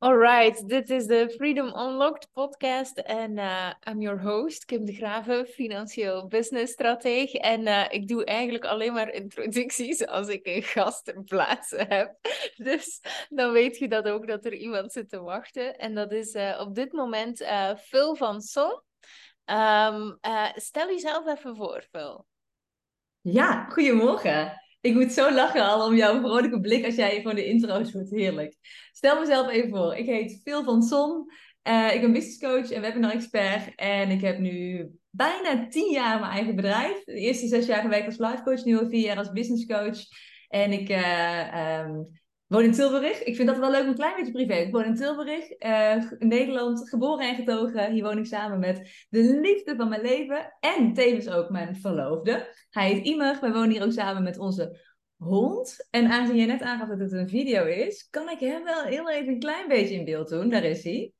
Alright, dit is de Freedom Unlocked podcast en uh, I'm your host, Kim de Graven, financieel business strateeg. En uh, ik doe eigenlijk alleen maar introducties als ik een gast ter plaatse heb. Dus dan weet je dat ook dat er iemand zit te wachten. En dat is uh, op dit moment Phil van Son. Um, stel jezelf even voor, Phil. Ja, goedemorgen. Ik moet zo lachen al om jouw vrolijke blik als jij gewoon de intro's doet. Heerlijk. Stel mezelf even voor. Ik heet Phil van Son. Uh, ik ben business coach en webinar expert. En ik heb nu bijna tien jaar mijn eigen bedrijf. De eerste zes jaar gewerkt als life coach, nu al vier jaar als business coach. En ik uh, um, woon in Tilburg. Ik vind dat wel leuk, een klein beetje privé. Ik woon in Tilburg, in Nederland, geboren en getogen. Hier woon ik samen met de liefde van mijn leven en tevens ook mijn verloofde. Hij heet Imer. We wonen hier ook samen met onze hond. En aangezien je net aangaf dat het een video is, kan ik hem wel heel even een klein beetje in beeld doen. Daar is hij.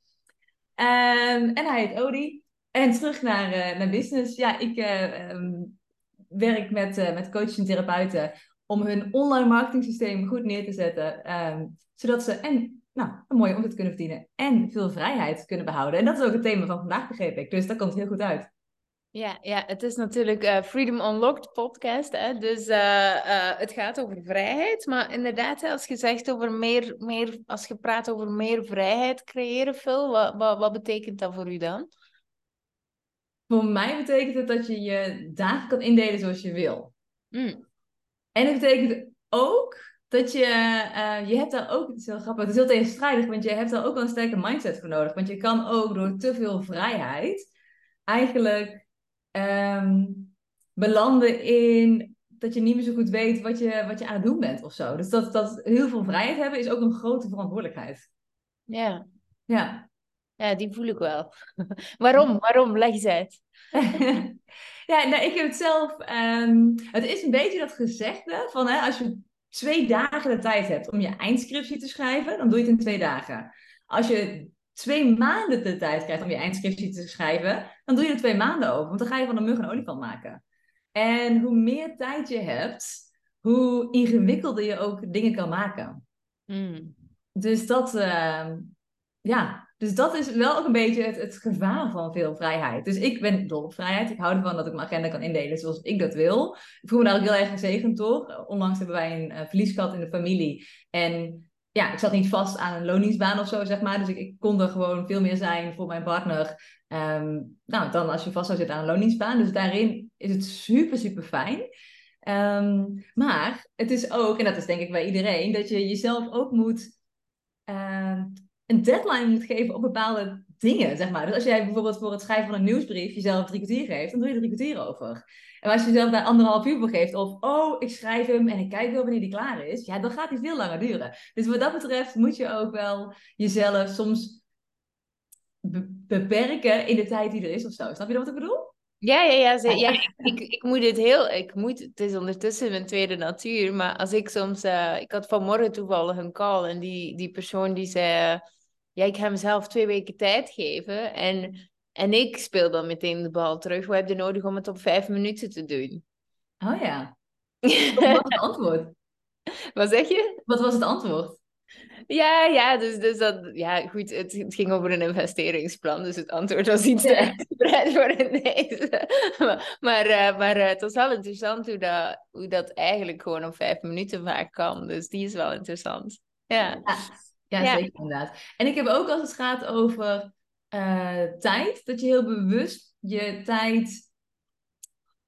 Um, en hij heet Odi. En terug naar, uh, business. Ja, ik uh, um, werk met, met coaches en therapeuten om hun online marketing systeem goed neer te zetten. Um, zodat ze en, nou, een mooie omzet kunnen verdienen en veel vrijheid kunnen behouden. En dat is ook het thema van vandaag, begreep ik. Dus dat komt heel goed uit. Ja, ja, het is natuurlijk uh, Freedom Unlocked podcast. Hè? Dus uh, uh, het gaat over vrijheid. Maar inderdaad, als je zegt over meer, meer, als je praat over meer vrijheid creëren, Phil, wat, wat, wat betekent dat voor u dan? Voor mij betekent het dat je je dagen kan indelen zoals je wil. Mm. En het betekent ook dat je, je hebt daar ook, het is heel grappig, het is heel tegenstrijdig, want je hebt daar ook wel een sterke mindset voor nodig. Want je kan ook door te veel vrijheid eigenlijk um, belanden in dat je niet meer zo goed weet wat je, wat je aan het doen bent of zo. Dus dat, dat heel veel vrijheid hebben is ook een grote verantwoordelijkheid. Ja. Ja. Ja, die voel ik wel. Waarom? Waarom? Leg eens uit. ja, nou, ik heb het zelf... Um, het is een beetje dat gezegde van hè, als je twee dagen de tijd hebt om je eindscriptie te schrijven, dan doe je het in twee dagen. Als je twee maanden de tijd krijgt om je eindscriptie te schrijven, dan doe je er twee maanden over. Want dan ga je van een mug een olifant maken. En hoe meer tijd je hebt, hoe ingewikkelder je ook dingen kan maken. Mm. Dus dat, uh, ja, dus dat is wel ook een beetje het, gevaar van veel vrijheid. Dus ik ben dol op vrijheid. Ik hou ervan dat ik mijn agenda kan indelen zoals ik dat wil. Ik voel me daar ook heel erg gezegend door. Onlangs hebben wij een uh, verlies gehad in de familie. En ja, ik zat niet vast aan een loningsbaan of zo, zeg maar. Dus ik, ik kon er gewoon veel meer zijn voor mijn partner. Um, nou, dan als je vast zou zitten aan een loningsbaan. Dus daarin is het super, super fijn. Um, maar het is ook, en dat is denk ik bij iedereen, dat je jezelf ook moet uh, een deadline moet geven op bepaalde dingen, zeg maar. Dus als jij bijvoorbeeld voor het schrijven van een nieuwsbrief jezelf drie kwartier geeft, dan doe je er drie kwartier over. En als je jezelf daar anderhalf uur voor geeft, of oh, ik schrijf hem en ik kijk wel wanneer die klaar is, ja, dan gaat die veel langer duren. Dus wat dat betreft moet je ook wel jezelf soms beperken in de tijd die er is of zo. Snap je wat ik bedoel? Ja, ja, ja. Ze, ja ik, ik, moet het heel... Ik moet, het is ondertussen mijn tweede natuur, maar als ik soms... Uh, ik had vanmorgen toevallig een call en die, die persoon die zei... Ja, ik ga mezelf twee weken tijd geven en en ik speel dan meteen de bal terug. Wat heb je nodig om het op vijf minuten te doen? Oh ja. Wat was het antwoord? Wat zeg je? Wat was het antwoord? Ja, ja, dus, dus dat, ja, goed, het, het ging over een investeringsplan, dus het antwoord was iets te uitgebreid voor een deze. Maar, maar, uh, maar uh, het was wel interessant hoe dat, hoe dat eigenlijk gewoon op vijf minuten vaak kan, dus die is wel interessant. Ja, ja, ja, ja. zeker inderdaad. En ik heb ook als het gaat over uh, tijd, dat je heel bewust je tijd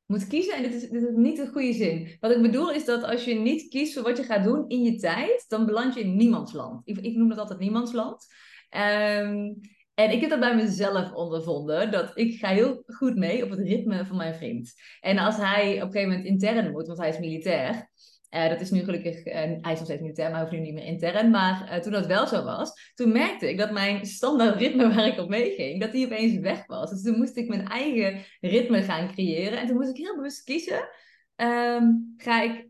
moet kiezen. En dit is, dit is niet een goede zin. Wat ik bedoel is dat als je niet kiest voor wat je gaat doen in je tijd, dan beland je in niemands land. Ik, ik noem dat altijd niemands land. Um, en ik heb dat bij mezelf ondervonden, dat ik ga heel goed mee op het ritme van mijn vriend. En als hij op een gegeven moment intern moet, want hij is militair, uh, dat is nu gelukkig, uh, hij is nog steeds militair, maar hoeft nu niet meer intern. Maar uh, toen dat wel zo was, toen merkte ik dat mijn standaard ritme waar ik op meeging, dat die opeens weg was. Dus toen moest ik mijn eigen ritme gaan creëren. En toen moest ik heel bewust kiezen, um, ga ik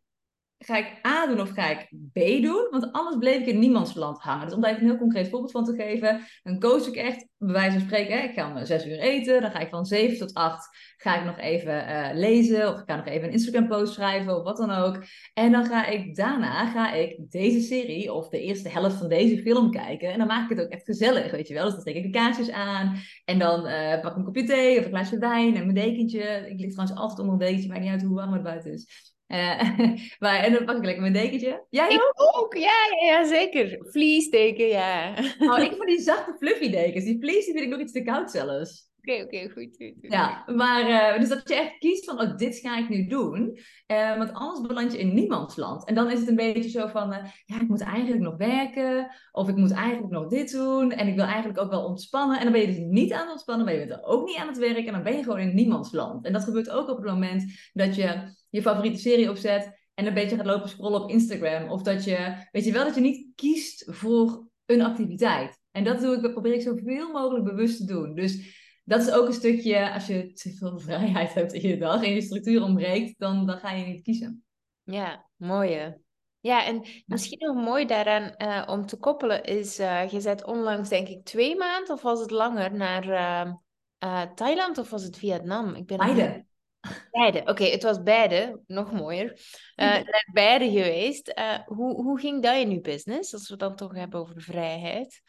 ga ik A doen of ga ik B doen? Want anders bleef ik in niemands land hangen. Dus om daar even een heel concreet voorbeeld van te geven, dan koos ik echt, bij wijze van spreken, hè, ik ga om zes uur eten, dan ga ik van zeven tot acht, ga ik nog even uh, lezen, of ik ga nog even een Instagram post schrijven, of wat dan ook. En dan ga ik daarna, ga ik deze serie, of de eerste helft van deze film kijken, en dan maak ik het ook echt gezellig, weet je wel. Dus dan steek ik de kaarsjes aan, en dan uh, pak ik een kopje thee, of een glaasje wijn, en mijn dekentje. Ik lig trouwens altijd onder een dekentje, maakt niet uit hoe warm het buiten is. Uh, maar, en dan pak ik lekker mijn dekentje. Jij ik ook? Ja, ja, ja, zeker. Vliesdeken, ja. Oh, ik vond die zachte fluffy dekens. Die vlies die vind ik nog iets te koud zelfs. Oké, oké, goed, goed, Ja, maar uh, dus dat je echt kiest van, oh, dit ga ik nu doen. Uh, want anders beland je in niemands land. En dan is het een beetje zo van, uh, ja, ik moet eigenlijk nog werken. Of ik moet eigenlijk nog dit doen. En ik wil eigenlijk ook wel ontspannen. En dan ben je dus niet aan het ontspannen, maar je bent er ook niet aan het werken. En dan ben je gewoon in niemands land. En dat gebeurt ook op het moment dat je je favoriete serie opzet en een beetje gaat lopen scrollen op Instagram. Of dat je, weet je wel, dat je niet kiest voor een activiteit. En dat doe ik, probeer ik zoveel mogelijk bewust te doen. Dus dat is ook een stukje, als je te veel vrijheid hebt in je dag en je structuur ontbreekt, dan, dan ga je niet kiezen. Ja, mooie. Ja, en misschien nog mooi daaraan uh, om te koppelen is, uh, je zet onlangs denk ik twee maanden of was het langer naar uh, Thailand of was het Vietnam? Ik ben Beide. Beide, oké, het was beide, nog mooier. Uh, beide geweest. Uh, hoe, hoe ging dat in uw business, als we het dan toch hebben over vrijheid?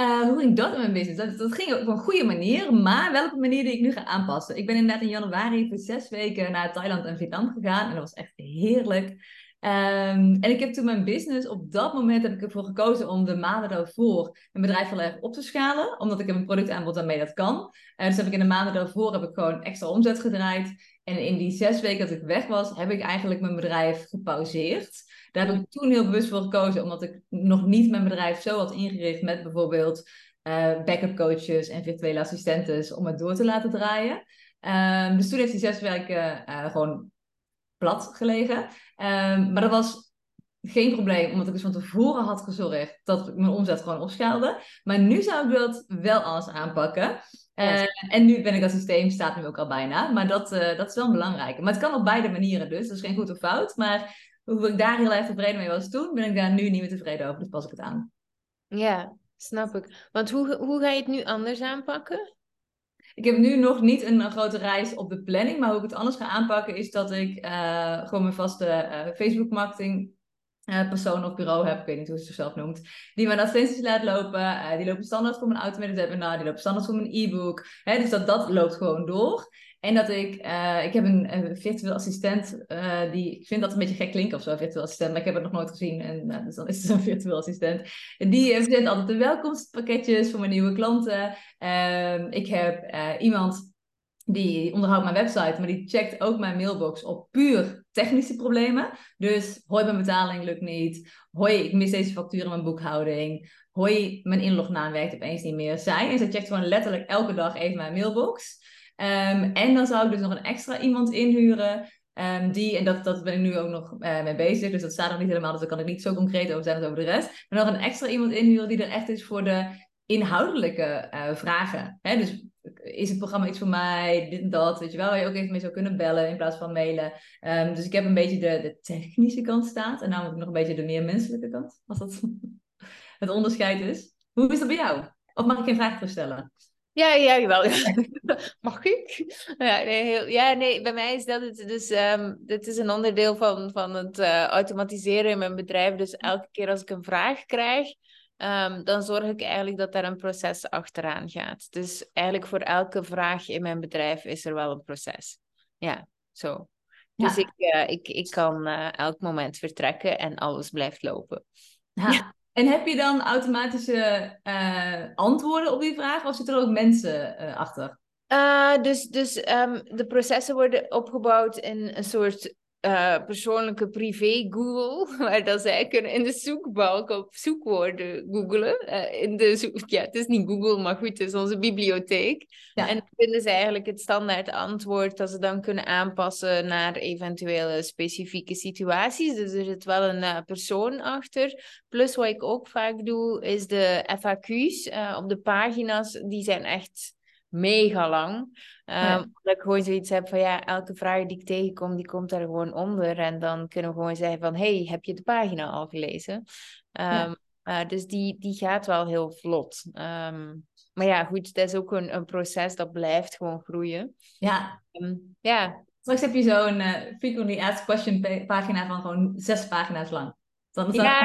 Uh, hoe ging dat in mijn business? Dat, dat ging op een goede manier, maar wel op een manier die ik nu ga aanpassen. Ik ben inderdaad in januari voor zes weken naar Thailand en Vietnam gegaan en dat was echt heerlijk. Um, en ik heb toen mijn business, op dat moment heb ik ervoor gekozen om de maanden daarvoor mijn bedrijf heel erg op te schalen. Omdat ik heb een productaanbod waarmee dat kan. Uh, dus heb ik in de maanden daarvoor heb ik gewoon extra omzet gedraaid. En in die zes weken dat ik weg was, heb ik eigenlijk mijn bedrijf gepauzeerd. Daar heb ik toen heel bewust voor gekozen, omdat ik nog niet mijn bedrijf zo had ingericht met bijvoorbeeld uh, backup coaches en virtuele assistentes om het door te laten draaien. Um, dus toen heeft die zes weken uh, gewoon plat gelegen. Um, maar dat was geen probleem, omdat ik dus van tevoren had gezorgd dat ik mijn omzet gewoon opschaalde. Maar nu zou ik dat wel anders aanpakken. Uh, en nu ben ik dat systeem, staat nu ook al bijna. Maar dat, uh, dat is wel belangrijk. Maar het kan op beide manieren dus. Dat is geen goed of fout. Maar hoe ik daar heel erg tevreden mee was toen, ben ik daar nu niet meer tevreden over. Dus pas ik het aan. Ja, snap ik. Want hoe, hoe ga je het nu anders aanpakken? Ik heb nu nog niet een, grote reis op de planning, maar hoe ik het anders ga aanpakken is dat ik uh, gewoon mijn vaste uh, Facebook marketing uh, persoon of bureau heb, ik weet niet hoe ze zichzelf noemt, die mijn advertenties laat lopen. die lopen standaard voor mijn automated webinar, die lopen standaard voor mijn e-book. dus dat, dat loopt gewoon door. En dat ik, uh, ik heb een, virtueel assistent, uh, die, ik vind dat een beetje gek klinken of zo, virtueel assistent, maar ik heb het nog nooit gezien. En uh, dus dan is het een virtueel assistent. Die verzet altijd de welkomstpakketjes voor mijn nieuwe klanten. Ehm, ik heb iemand die onderhoudt mijn website, maar die checkt ook mijn mailbox op puur technische problemen. Dus hoi, mijn betaling lukt niet. Hoi, ik mis deze factuur in mijn boekhouding. Hoi, mijn inlognaam werkt opeens niet meer. Zij, en zij checkt gewoon letterlijk elke dag even mijn mailbox. Um, en dan zou ik dus nog een extra iemand inhuren. Um, die, en dat, dat ben ik nu ook nog uh, mee bezig, dus dat staat nog niet helemaal, dus daar kan ik niet zo concreet over zijn als over de rest. Maar nog een extra iemand inhuren die er echt is voor de inhoudelijke uh, vragen. Hè? Dus is het programma iets voor mij, dit en dat, weet je wel, waar je ook even mee zou kunnen bellen in plaats van mailen. Um, dus ik heb een beetje de, de technische kant staat en namelijk nog een beetje de meer menselijke kant, als dat het onderscheid is. Hoe is dat bij jou? Of mag ik geen vraag terugstellen? Ja, ja, wel. Mag ik? Ja nee, heel, ja, nee, bij mij is dat het. Dus um, dit is een onderdeel van, van het uh, automatiseren in mijn bedrijf. Dus elke keer als ik een vraag krijg, um, dan zorg ik eigenlijk dat daar een proces achteraan gaat. Dus eigenlijk voor elke vraag in mijn bedrijf is er wel een proces. Ja, zo. Dus ik, uh, ik, ik kan uh, elk moment vertrekken en alles blijft lopen. Ja. En heb je dan automatische uh, antwoorden op die vragen of zitten er ook mensen uh, achter? Uh, dus dus um, de processen worden opgebouwd in een soort uh, persoonlijke privé Google, waar dat zij kunnen in de zoekbalk op zoekwoorden googelen. Uh, in de zoek, ja, het is niet Google, maar goed, het is onze bibliotheek. Ja. En dan vinden ze eigenlijk het standaard antwoord dat ze dan kunnen aanpassen naar eventuele specifieke situaties. Dus er zit wel een uh, persoon achter. Plus wat ik ook vaak doe, is de FAQ's op de pagina's, die zijn echt mega lang. Um, Dat ik gewoon zoiets heb van ja, elke vraag die ik tegenkom, die komt daar gewoon onder. En dan kunnen we gewoon zeggen van hey, heb je de pagina al gelezen? Um, dus die, die gaat wel heel vlot. Um, maar ja, goed, dat is ook een, een proces dat blijft gewoon groeien. Ja. ja. Straks heb je zo'n uh, frequently asked question pagina van gewoon zes pagina's lang. Dan ja,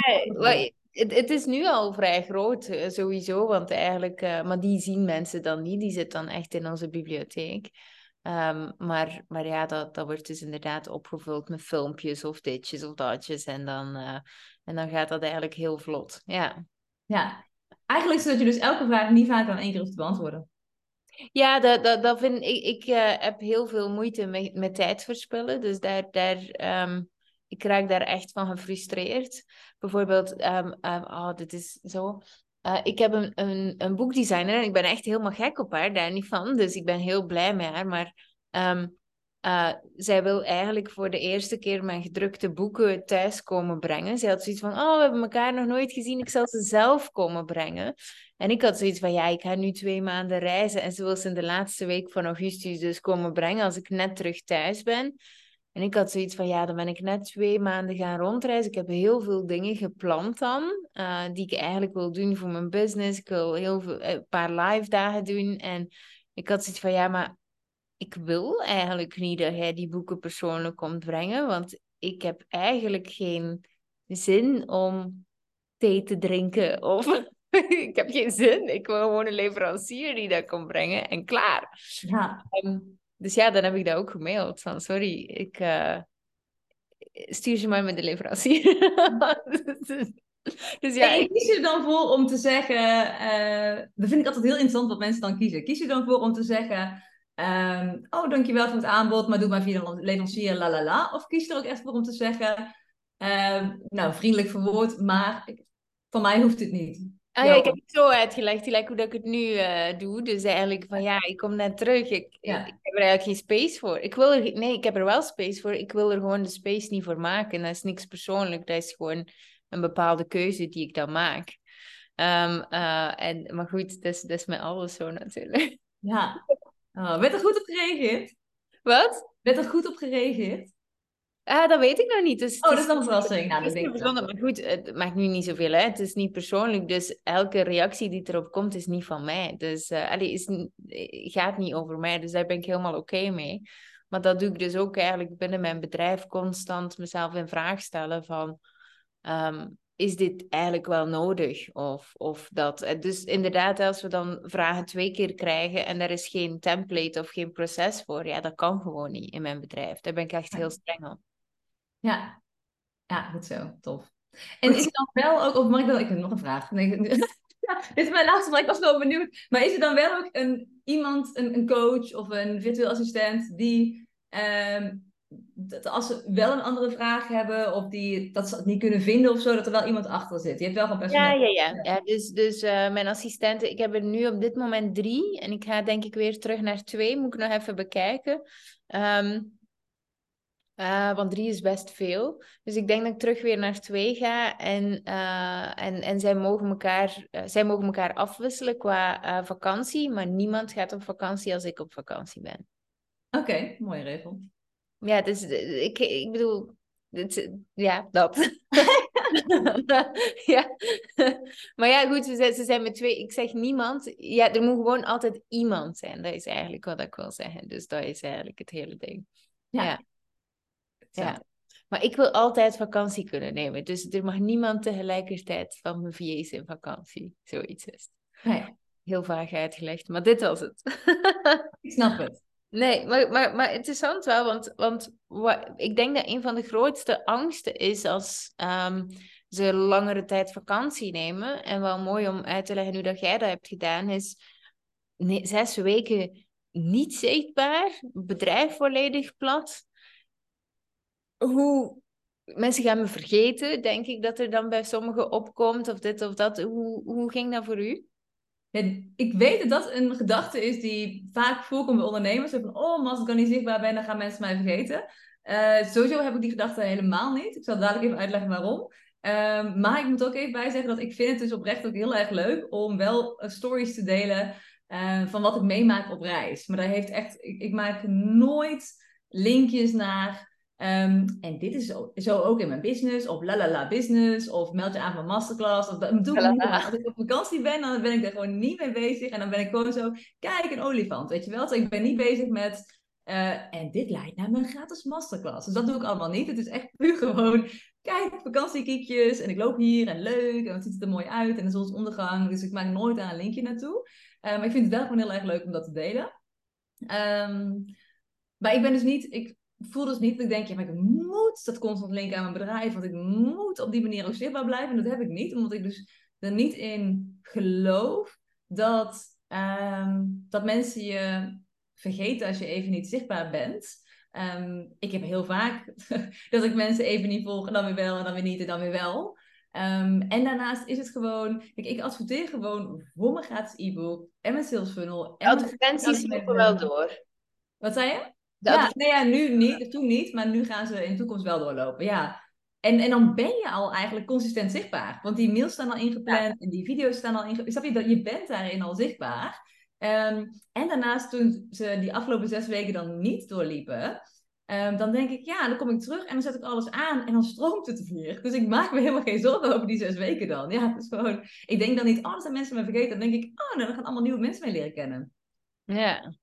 het, het is nu al vrij groot, eh, sowieso, want eigenlijk, uh, maar die zien mensen dan niet, die zit dan echt in onze bibliotheek. Um, maar, maar ja, dat, dat wordt dus inderdaad opgevuld met filmpjes of ditjes of datjes en dan, uh, en dan gaat dat eigenlijk heel vlot, ja. Ja, eigenlijk zodat je dus elke vraag niet vaak dan één keer hoeft te beantwoorden. Ja, dat, dat, dat vind ik. Ik uh, heb heel veel moeite met, met tijd verspillen. Dus daar, daar, um, ik raak daar echt van gefrustreerd. Bijvoorbeeld, um, oh, dit is zo. Uh, ik heb een, een, een boekdesigner en ik ben echt helemaal gek op haar, daar niet van. Dus ik ben heel blij met haar. Maar uh, zij wil eigenlijk voor de eerste keer mijn gedrukte boeken thuis komen brengen. Zij had zoiets van, oh, we hebben elkaar nog nooit gezien, ik zal ze zelf komen brengen. En ik had zoiets van, ja, ik ga nu twee maanden reizen en ze wil ze in de laatste week van augustus dus komen brengen als ik net terug thuis ben. En ik had zoiets van, ja, dan ben ik net twee maanden gaan rondreizen. Ik heb heel veel dingen gepland dan, uh, die ik eigenlijk wil doen voor mijn business. Ik wil heel veel, een paar live dagen doen. En ik had zoiets van, ja, maar ik wil eigenlijk niet dat jij die boeken persoonlijk komt brengen, want ik heb eigenlijk geen zin om thee te drinken of ik heb geen zin. Ik wil gewoon een leverancier die dat komt brengen en klaar. Ja. Um, dus ja, dan heb ik dat ook gemaild van sorry, ik uh, stuur ze maar met de leverancier. dus ja, en kies je er dan voor om te zeggen, uh, dat vind ik altijd heel interessant wat mensen dan kiezen. Kies je dan voor om te zeggen, Um, oh, dankjewel voor het aanbod, maar doe maar via de leverancier, la la la. Of kies er ook echt voor om te zeggen, um, nou, vriendelijk verwoord, maar van mij hoeft het niet. Ah, ja, ik heb het zo uitgelegd, gelijk hoe dat ik het nu uh, doe. Dus eigenlijk van ja, ik kom net terug. Ik, ik, heb er eigenlijk geen space voor. Ik wil er, nee, ik heb er wel space voor. Ik wil er gewoon de space niet voor maken. Dat is niks persoonlijk. Dat is gewoon een bepaalde keuze die ik dan maak. Um, uh, en, maar goed, dat is, dat is met alles zo natuurlijk. Ja, Oh, werd er goed op gereageerd? Wat? Werd er goed op gereageerd? Ah, dat weet ik nog niet. Dus oh, dat is dan een verrassing. Nou, dat ik maar goed, het maakt nu niet zoveel uit. Het is niet persoonlijk. Dus elke reactie die erop komt, is niet van mij. Dus uh, allee, is, gaat niet over mij. Dus daar ben ik helemaal oké mee. Maar dat doe ik dus ook eigenlijk binnen mijn bedrijf constant mezelf in vraag stellen van... Um, is dit eigenlijk wel nodig? Of, of dat. Eh, dus inderdaad, als we dan vragen twee keer krijgen en er is geen template of geen proces voor, ja, dat kan gewoon niet in mijn bedrijf. Daar ben ik echt heel streng op. Ja, ja goed zo. Tof. En is het dan wel ook, of mag ik wel, ik heb nog een vraag. Nee, dit is mijn laatste vraag, ik was wel benieuwd. Maar is er dan wel ook een, iemand, een, een coach of een virtueel assistent die um, dat als ze wel een andere vraag hebben of die, dat ze het niet kunnen vinden of zo, dat er wel iemand achter zit. Je hebt wel gewoon personeel. Ja, ja, ja. ja dus dus uh, mijn assistenten, ik heb er nu op dit moment drie en ik ga denk ik weer terug naar twee, moet ik nog even bekijken. Um, uh, want drie is best veel. Dus ik denk dat ik terug weer naar twee ga. En, uh, en, en zij, mogen elkaar, uh, zij mogen elkaar afwisselen qua vakantie. Maar niemand gaat op vakantie als ik op vakantie ben. Oké, okay, mooie regel. Ja, dus ik, ik bedoel, het, ja, dat. ja. maar ja, goed, ze, ze zijn met twee. Ik zeg niemand. Ja, er moet gewoon altijd iemand zijn. Dat is eigenlijk wat ik wil zeggen. Dus dat is eigenlijk het hele ding. Ja. ja. Ja. Maar ik wil altijd vakantie kunnen nemen. Dus er mag niemand tegelijkertijd van mijn VA's in vakantie. Zoiets is Nee. Heel vaag uitgelegd, maar dit was het. ik snap het. Nee, maar, maar, maar interessant wel, want, want wat, ik denk dat een van de grootste angsten is als um, ze langere tijd vakantie nemen. En wel mooi om uit te leggen hoe dat jij dat hebt gedaan, is nee, zes weken niet zichtbaar, bedrijf volledig plat. Hoe mensen gaan me vergeten, denk ik dat er dan bij sommigen opkomt, of dit of dat. Hoe, hoe ging dat voor u? ik weet dat dat een gedachte is die vaak voorkomt bij ondernemers. Van, oh, als ik dan niet zichtbaar ben, dan gaan mensen mij vergeten. Uh, sowieso heb ik die gedachte helemaal niet. Ik zal dadelijk even uitleggen waarom. Uh, maar ik moet ook even bij zeggen dat ik vind het dus oprecht ook heel erg leuk om wel uh, stories te delen eh, van wat ik meemaak op reis. Maar daar heeft echt, ik maak nooit linkjes naar. Ehm, en dit is zo, zo ook in mijn business, of la la la business, of meld je aan van masterclass. Of dat doe ik niet. Als ik op vakantie ben, dan ben ik er gewoon niet mee bezig. En dan ben ik gewoon zo, kijk, een olifant, weet je wel. Dus ik ben niet bezig met, uh, en dit leidt naar mijn gratis masterclass. Dus dat doe ik allemaal niet. Het is echt puur gewoon, kijk, vakantiekiekjes. En ik loop hier en leuk. En het ziet er mooi uit. En de zonsondergang. Dus ik maak nooit aan een linkje naartoe. Uh, maar ik vind het wel gewoon heel erg leuk om dat te delen. Um, maar ik ben dus niet, ik voel dus niet dat ik denk, ja, maar ik moet dat constant linken aan mijn bedrijf, want ik moet op die manier ook zichtbaar blijven. En dat heb ik niet, omdat ik dus er niet in geloof dat, um, dat mensen je vergeten als je even niet zichtbaar bent. Um, ik heb heel vaak dat ik mensen even niet volg en dan weer wel en dan weer niet en dan weer wel. Um, en daarnaast is het gewoon, kijk, ik adverteer gewoon voor mijn gratis e-book en mijn sales funnel. En advertenties lopen wel door. Wat zei je? Ja, nee, ja, nu niet, toen niet, maar nu gaan ze in de toekomst wel doorlopen. Ja. En, en dan ben je al eigenlijk consistent zichtbaar. Want die mails staan al ingepland en die video's staan al ingepland. Snap je, dat je bent daarin al zichtbaar. Um, en daarnaast, toen ze die afgelopen zes weken dan niet doorliepen, um, dan denk ik, ja, dan kom ik terug en dan zet ik alles aan en dan stroomt het weer. Dus ik maak me helemaal geen zorgen over die zes weken dan. Ja, het is gewoon, ik denk dan niet, oh, dat zijn mensen me vergeten. Dan denk ik, oh, nou, dan gaan allemaal nieuwe mensen mee leren kennen. Ja.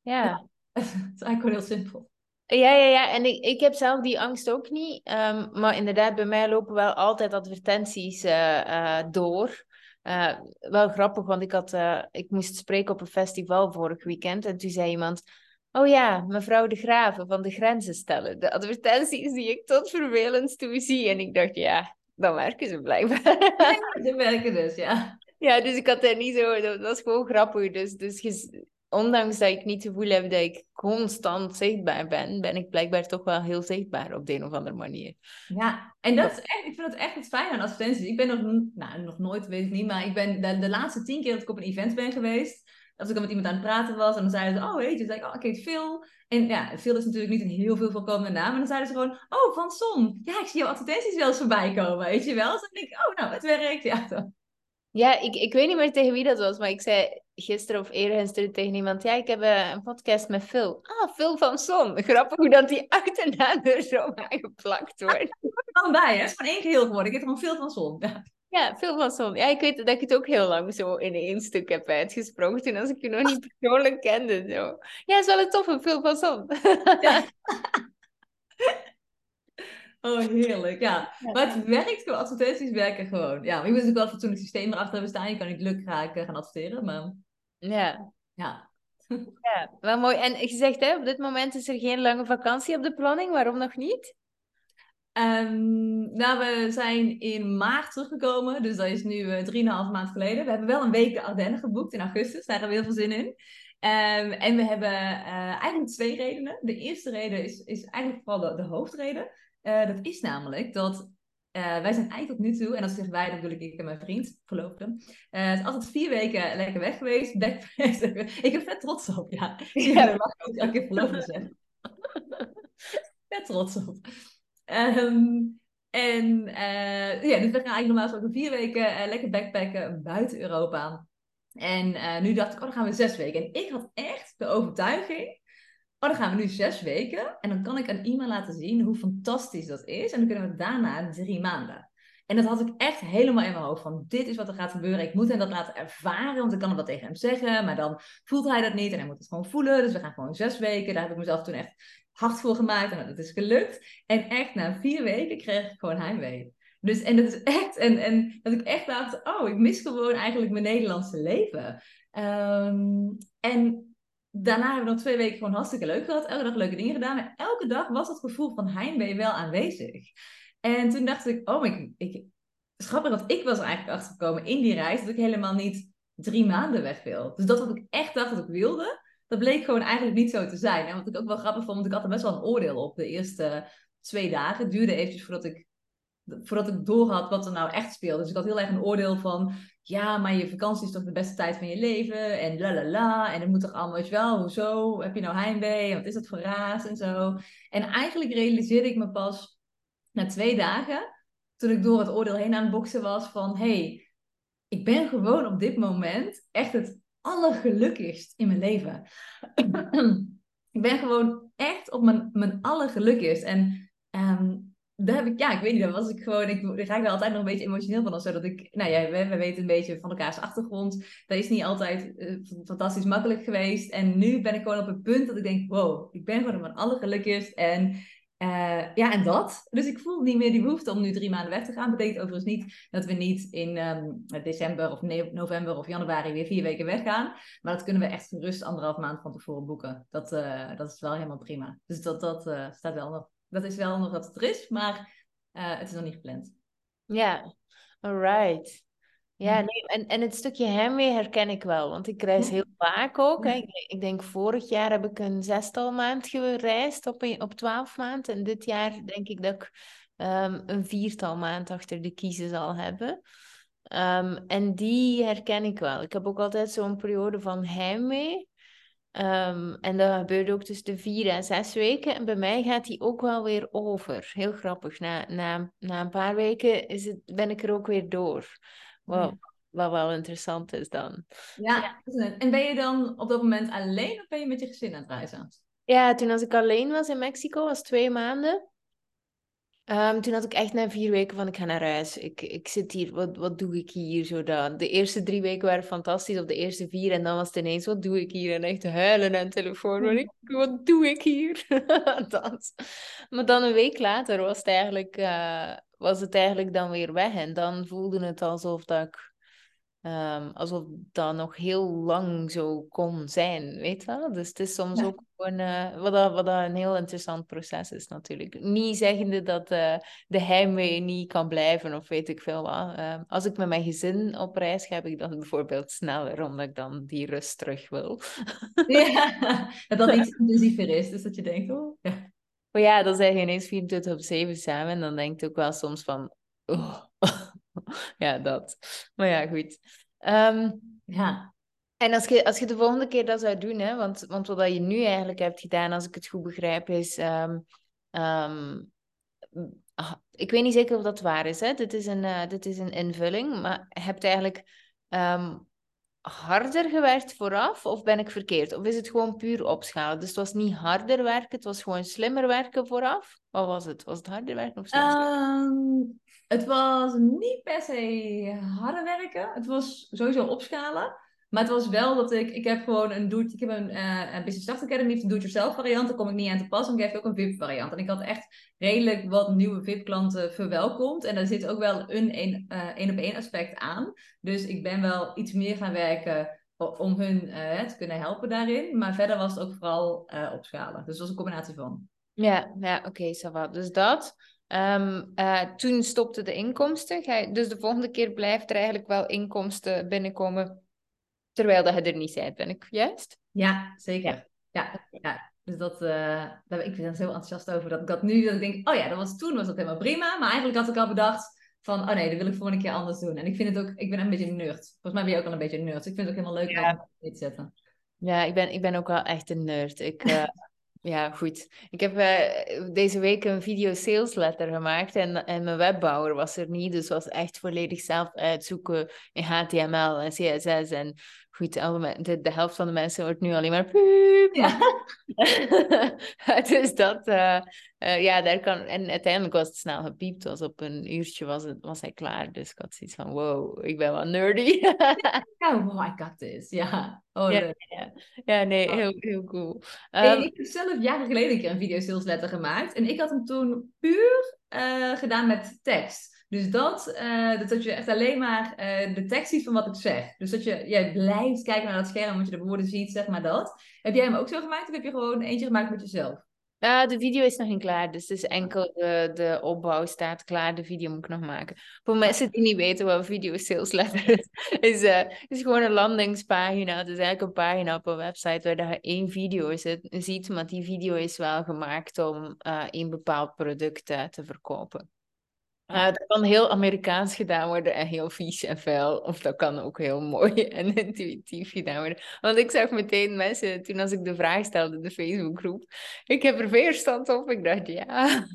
Ja. het is eigenlijk gewoon heel simpel. Ja, ja, ja. En ik, ik heb zelf die angst ook niet. Um, maar inderdaad, bij mij lopen wel altijd advertenties uh, uh, door. Uh, wel grappig, want ik, had, ik moest spreken op een festival vorig weekend. En toen zei iemand... Oh ja, mevrouw de Graven van de grenzen stellen. De advertenties die ik tot vervelend toe zie. En ik dacht, ja, dan werken ze blijkbaar. Ja, ze werken dus, ja. Ja, dus ik had er niet zo... Dat was gewoon grappig. Dus, dus ondanks dat ik niet het gevoel heb dat ik constant zichtbaar ben, ben ik blijkbaar toch wel heel zichtbaar op de een of andere manier. Ja, en dat is echt, ik vind het echt het fijn aan advertenties. Ik ben nog, nou, nog nooit, weet ik niet, maar ik ben de, de laatste tien keer dat ik op een event ben geweest, als ik dan met iemand aan het praten was en dan zeiden ze, oh weet je, zei ik, oh ik heet Phil. En ja, Phil is natuurlijk niet een heel veel voorkomende naam. En dan zeiden ze gewoon, oh Van Son, ja ik zie jouw advertenties wel eens voorbij komen, weet je wel. Dus dan denk ik, oh nou, het werkt, ja. Dan. Ja, ik, ik weet niet meer tegen wie dat was, maar ik zei gisteren of eergisteren tegen iemand, ja, ik heb uh, een podcast met Phil. Ah, Phil van Son. Grappig hoe dat die achternaam er zo aangeplakt wordt. er dan bij, hè? Het is van één geheel geworden. Ik heb gewoon Phil van Son. Ja. Ja, Phil van Son. Ja, ik weet dat ik het ook heel lang zo in één stuk heb uitgesproken toen als ik je nog niet persoonlijk kende. Zo. Ja, is wel een toffe Phil van Son. Ja. Oh, heerlijk. Ja. Maar het werkt gewoon. Advertenties werken gewoon. Ja, maar je moet natuurlijk wel fatsoenlijk systeem erachter hebben staan. Je kan niet lukken gaan, gaan adverteren, maar... Ja. Ja. Ja, wel mooi. En je zegt, hè, op dit moment is er geen lange vakantie op de planning. Waarom nog niet? Um, nou, we zijn in maart teruggekomen, dus dat is nu uh, drieënhalf maand geleden. We hebben wel een week de Ardennen geboekt in augustus, daar hebben we heel veel zin in. Um, en we hebben uh, eigenlijk twee redenen. De eerste reden is, is eigenlijk vooral de, de hoofdreden. Uh, dat is namelijk dat uh, wij zijn eigenlijk tot nu toe, en als ik zeg wij, dan bedoel ik ik en mijn vriend, verloofde. Uh, het is altijd vier weken lekker weg geweest. ik ben vet trots op, ja. Ja, dat mag ik verloofde zeggen. vet trots op. Um, en ja, dus we gaan eigenlijk normaal gesproken vier weken lekker backpacken buiten Europa. En nu dacht ik, oh, dan gaan we zes weken. En ik had echt de overtuiging Oh, dan gaan we nu zes weken. En dan kan ik aan iemand laten zien hoe fantastisch dat is. En dan kunnen we daarna drie maanden. En dat had ik echt helemaal in mijn hoofd. Van dit is wat er gaat gebeuren. Ik moet hem dat laten ervaren. Want ik kan het wel tegen hem zeggen. Maar dan voelt hij dat niet. En hij moet het gewoon voelen. Dus we gaan gewoon zes weken. Daar heb ik mezelf toen echt hard voor gemaakt. En dat is gelukt. En echt na vier weken kreeg ik gewoon heimwee. Dus en dat is echt. En, en dat ik echt dacht. Oh, ik mis gewoon eigenlijk mijn Nederlandse leven. Um, en daarna hebben we nog twee weken gewoon hartstikke leuk gehad. Elke dag leuke dingen gedaan. Maar elke dag was dat gevoel van heimwee wel aanwezig. En toen dacht ik, oh, ik, ik, grappig, want ik was eigenlijk achtergekomen in die reis dat ik helemaal niet drie maanden weg wil. Dus dat wat ik echt dacht dat ik wilde, dat bleek gewoon eigenlijk niet zo te zijn. En wat ik ook wel grappig vond, want ik had er best wel een oordeel op de eerste twee dagen. Het duurde eventjes voordat ik, voordat ik doorhad wat er nou echt speelde. Dus ik had heel erg een oordeel van, ja, maar je vakantie is toch de beste tijd van je leven en la la la. En het moet toch allemaal, wel, hoezo? Heb je nou heimwee? Wat is dat voor raas en zo? En eigenlijk realiseerde ik me pas na twee dagen, toen ik door het oordeel heen aan het boksen was, van hey, ik ben gewoon op dit moment echt het allergelukkigst in mijn leven. ik ben gewoon echt op mijn, mijn allergelukkigst. En um, daar heb ik, ja, ik weet niet, daar was ik gewoon, ik, ga ik er altijd nog een beetje emotioneel van. Dat ik, nou ja, we, we weten een beetje van elkaars achtergrond. Dat is niet altijd uh, fantastisch makkelijk geweest. En nu ben ik gewoon op het punt dat ik denk, wow, ik ben gewoon op mijn allergelukkigst. En uh, ja, en dat. Dus ik voel niet meer die behoefte om nu drie maanden weg te gaan. Betekent overigens niet dat we niet in um, december of november of januari weer vier weken weggaan. Maar dat kunnen we echt gerust anderhalf maand van tevoren boeken. Dat, uh, dat is wel helemaal prima. Dus dat, dat staat wel nog. Dat is wel nog wat het er is, maar het is nog niet gepland. Ja, alright. Ja, nee, en, en het stukje heimwee herken ik wel, want ik reis heel vaak ook. Hè. Ik, ik, denk vorig jaar heb ik een zestal maand gereisd op, een, op twaalf maanden. En dit jaar denk ik dat ik um, een viertal maand achter de kiezen zal hebben. Um, en die herken ik wel. Ik heb ook altijd zo'n periode van heimwee. Um, en dat gebeurt ook tussen de vier en zes weken. En bij mij gaat die ook wel weer over. Heel grappig. Na, na, na een paar weken is het, ben ik er ook weer door. Wow, wat wel interessant is dan. Ja, en ben je dan op dat moment alleen of ben je met je gezin aan het reizen? Ja, toen als ik alleen was in Mexico, was twee maanden. Um, toen had ik echt na vier weken van ik ga naar huis. Ik, ik zit hier, wat, wat doe ik hier? Zo dan. De eerste drie weken waren fantastisch, of de eerste vier. En dan was het ineens, wat doe ik hier? En echt huilen aan de telefoon. Ik, wat doe ik hier? dat. Maar dan een week later was het eigenlijk... Uh, was het eigenlijk dan weer weg. En dan voelde het alsof dat ik, um, alsof dat nog heel lang zo kon zijn, weet je wel? Dus het is soms ook gewoon, uh, wat, dat, wat dat een heel interessant proces is natuurlijk. Niet zeggende dat uh, de heimwee niet kan blijven of weet ik veel wat. Uh, als ik met mijn gezin op reis ga, heb ik dan bijvoorbeeld sneller, omdat ik dan die rust terug wil. ja, dat dat iets intensiever is, dus dat je denkt, oh... Ja. Maar ja, dan zijn je ineens 24 op 7 samen. En dan denk ik ook wel soms van... Oh. ja, dat. Maar ja, goed. Um, ja. En als je, als je de volgende keer dat zou doen, hè, want, want wat je nu eigenlijk hebt gedaan, als ik het goed begrijp, is... Um, um, ik weet niet zeker of dat waar is. Hè? Dit, is een, uh, dit is een invulling, maar je hebt eigenlijk harder gewerkt vooraf of ben ik verkeerd? Of is het gewoon puur opschalen? Dus het was niet harder werken, het was gewoon slimmer werken vooraf? Wat was het? Was het harder werken of slimmer? Um, het was niet per se harder werken. Het was sowieso opschalen. Maar het was wel dat ik, ik heb gewoon een do ik heb een, een Business Start Academy, een do-it-yourself variant, daar kom ik niet aan te pas, ik heb ook een VIP variant. En ik had echt redelijk wat nieuwe VIP klanten verwelkomd. En daar zit ook wel een één uh, op één aspect aan. Dus ik ben wel iets meer gaan werken om hun uh, te kunnen helpen daarin. Maar verder was het ook vooral opschalen. Dus het was een combinatie van. Ja, ja oké, okay, Dus dat. Um, uh, toen stopte de inkomsten. dus de volgende keer blijft er eigenlijk wel inkomsten binnenkomen terwijl dat je er niet bent. Ben ik juist? Ja, zeker. Ja, ja. Dus dat, uh, daar, ik ben zo enthousiast over dat ik dat nu, dat ik denk, oh ja, dat was toen was dat helemaal prima. Maar eigenlijk had ik al bedacht van, oh nee, dat wil ik volgende keer anders doen. En ik vind het ook, ik ben een beetje een nerd. Volgens mij ben je ook al een beetje een nerd. Ik vind het ook helemaal leuk ja. om dit te zetten. Ja, ik ben, ik ben ook wel echt een nerd. Ik, uh, ja, goed. Ik heb uh, deze week een video sales letter gemaakt en, en mijn webbouwer was er niet. Dus was echt volledig zelf uitzoeken in HTML en CSS en goed, de, de helft van de mensen wordt nu alleen maar. Ja. dus dat, uh, uh, ja, daar kan... En uiteindelijk was het snel gepiept. Was op een uurtje was, het, was hij klaar. Dus ik had zoiets van, wow, ik ben wel nerdy. oh, I got this. Ja. Oh, ja, ja. ja, nee, heel, heel cool. Um, hey, ik heb zelf jaren geleden een keer een video sales letter gemaakt. En ik had hem toen puur uh, gedaan met tekst. Dus dat, uh, dat je echt alleen maar uh, de tekst ziet van wat ik zeg. Dus dat je jij blijft kijken naar dat scherm, want je de woorden ziet, zeg maar dat. Heb jij hem ook zo gemaakt of heb je gewoon eentje gemaakt met jezelf? Ja, de video is nog niet klaar, dus het is enkel de, opbouw staat klaar. De video moet ik nog maken. Voor mensen die niet weten wat video sales letter is, is, uh, is gewoon een landingspagina. Het is eigenlijk een pagina op een website waar je één video zit, ziet, maar die video is wel gemaakt om uh, een bepaald product te verkopen. Uh, dat kan heel Amerikaans gedaan worden en heel vies en vuil. Of dat kan ook heel mooi en intuïtief gedaan worden. Want ik zag meteen mensen, toen als ik de vraag stelde in de Facebookgroep, ik heb er weerstand op. Ik dacht, ja.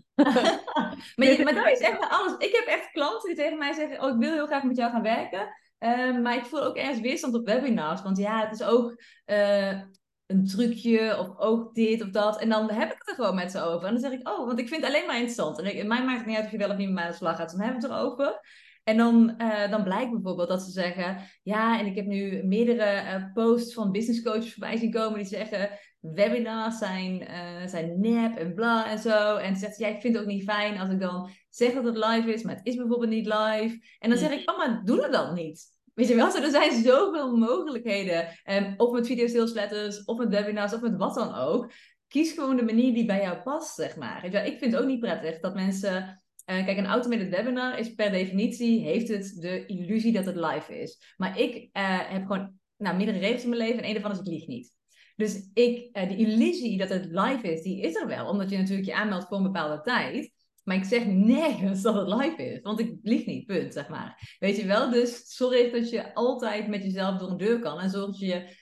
maar, je, maar dat is echt alles. Ik heb echt klanten die tegen mij zeggen, oh, ik wil heel graag met jou gaan werken. Ehm, maar ik voel ook ergens weerstand op webinars. Want ja, het is ook eh, een trucje of ook dit of dat. En dan heb ik het er gewoon met ze over. En dan zeg ik, oh, want ik vind het alleen maar interessant. En ik, mij maakt het niet uit of je wel of niet met mij aan de slag gaat. Dus dan hebben we het erover. En dan, uh, dan blijkt bijvoorbeeld dat ze zeggen: Ja, en ik heb nu meerdere uh, posts van business coaches voorbij zien komen die zeggen: Webinars zijn, uh, zijn nep en bla en zo. En ze zegt: Ja, ik vind het ook niet fijn als ik dan zeg dat het live is, maar het is bijvoorbeeld niet live. En dan zeg ik: Oh, maar doe het dan niet. Weet je wel, er zijn zoveel mogelijkheden. Um, of met video sales letters, of met webinars, of met wat dan ook. Kies gewoon de manier die bij jou past, zeg maar. Ik vind het ook niet prettig dat mensen uh, kijk, een automated webinar is per definitie, heeft het de illusie dat het live is. Maar ik uh, heb gewoon nou, meerdere regels in mijn leven en een daarvan is ik lieg niet. Dus ik, uh, de illusie dat het live is, die is er wel. Omdat je natuurlijk je aanmeldt voor een bepaalde tijd. Maar ik zeg nergens dat het live is. Want ik lieg niet, punt, zeg maar. Weet je wel? Dus zorg dat je altijd met jezelf door een deur kan. En zorg dat je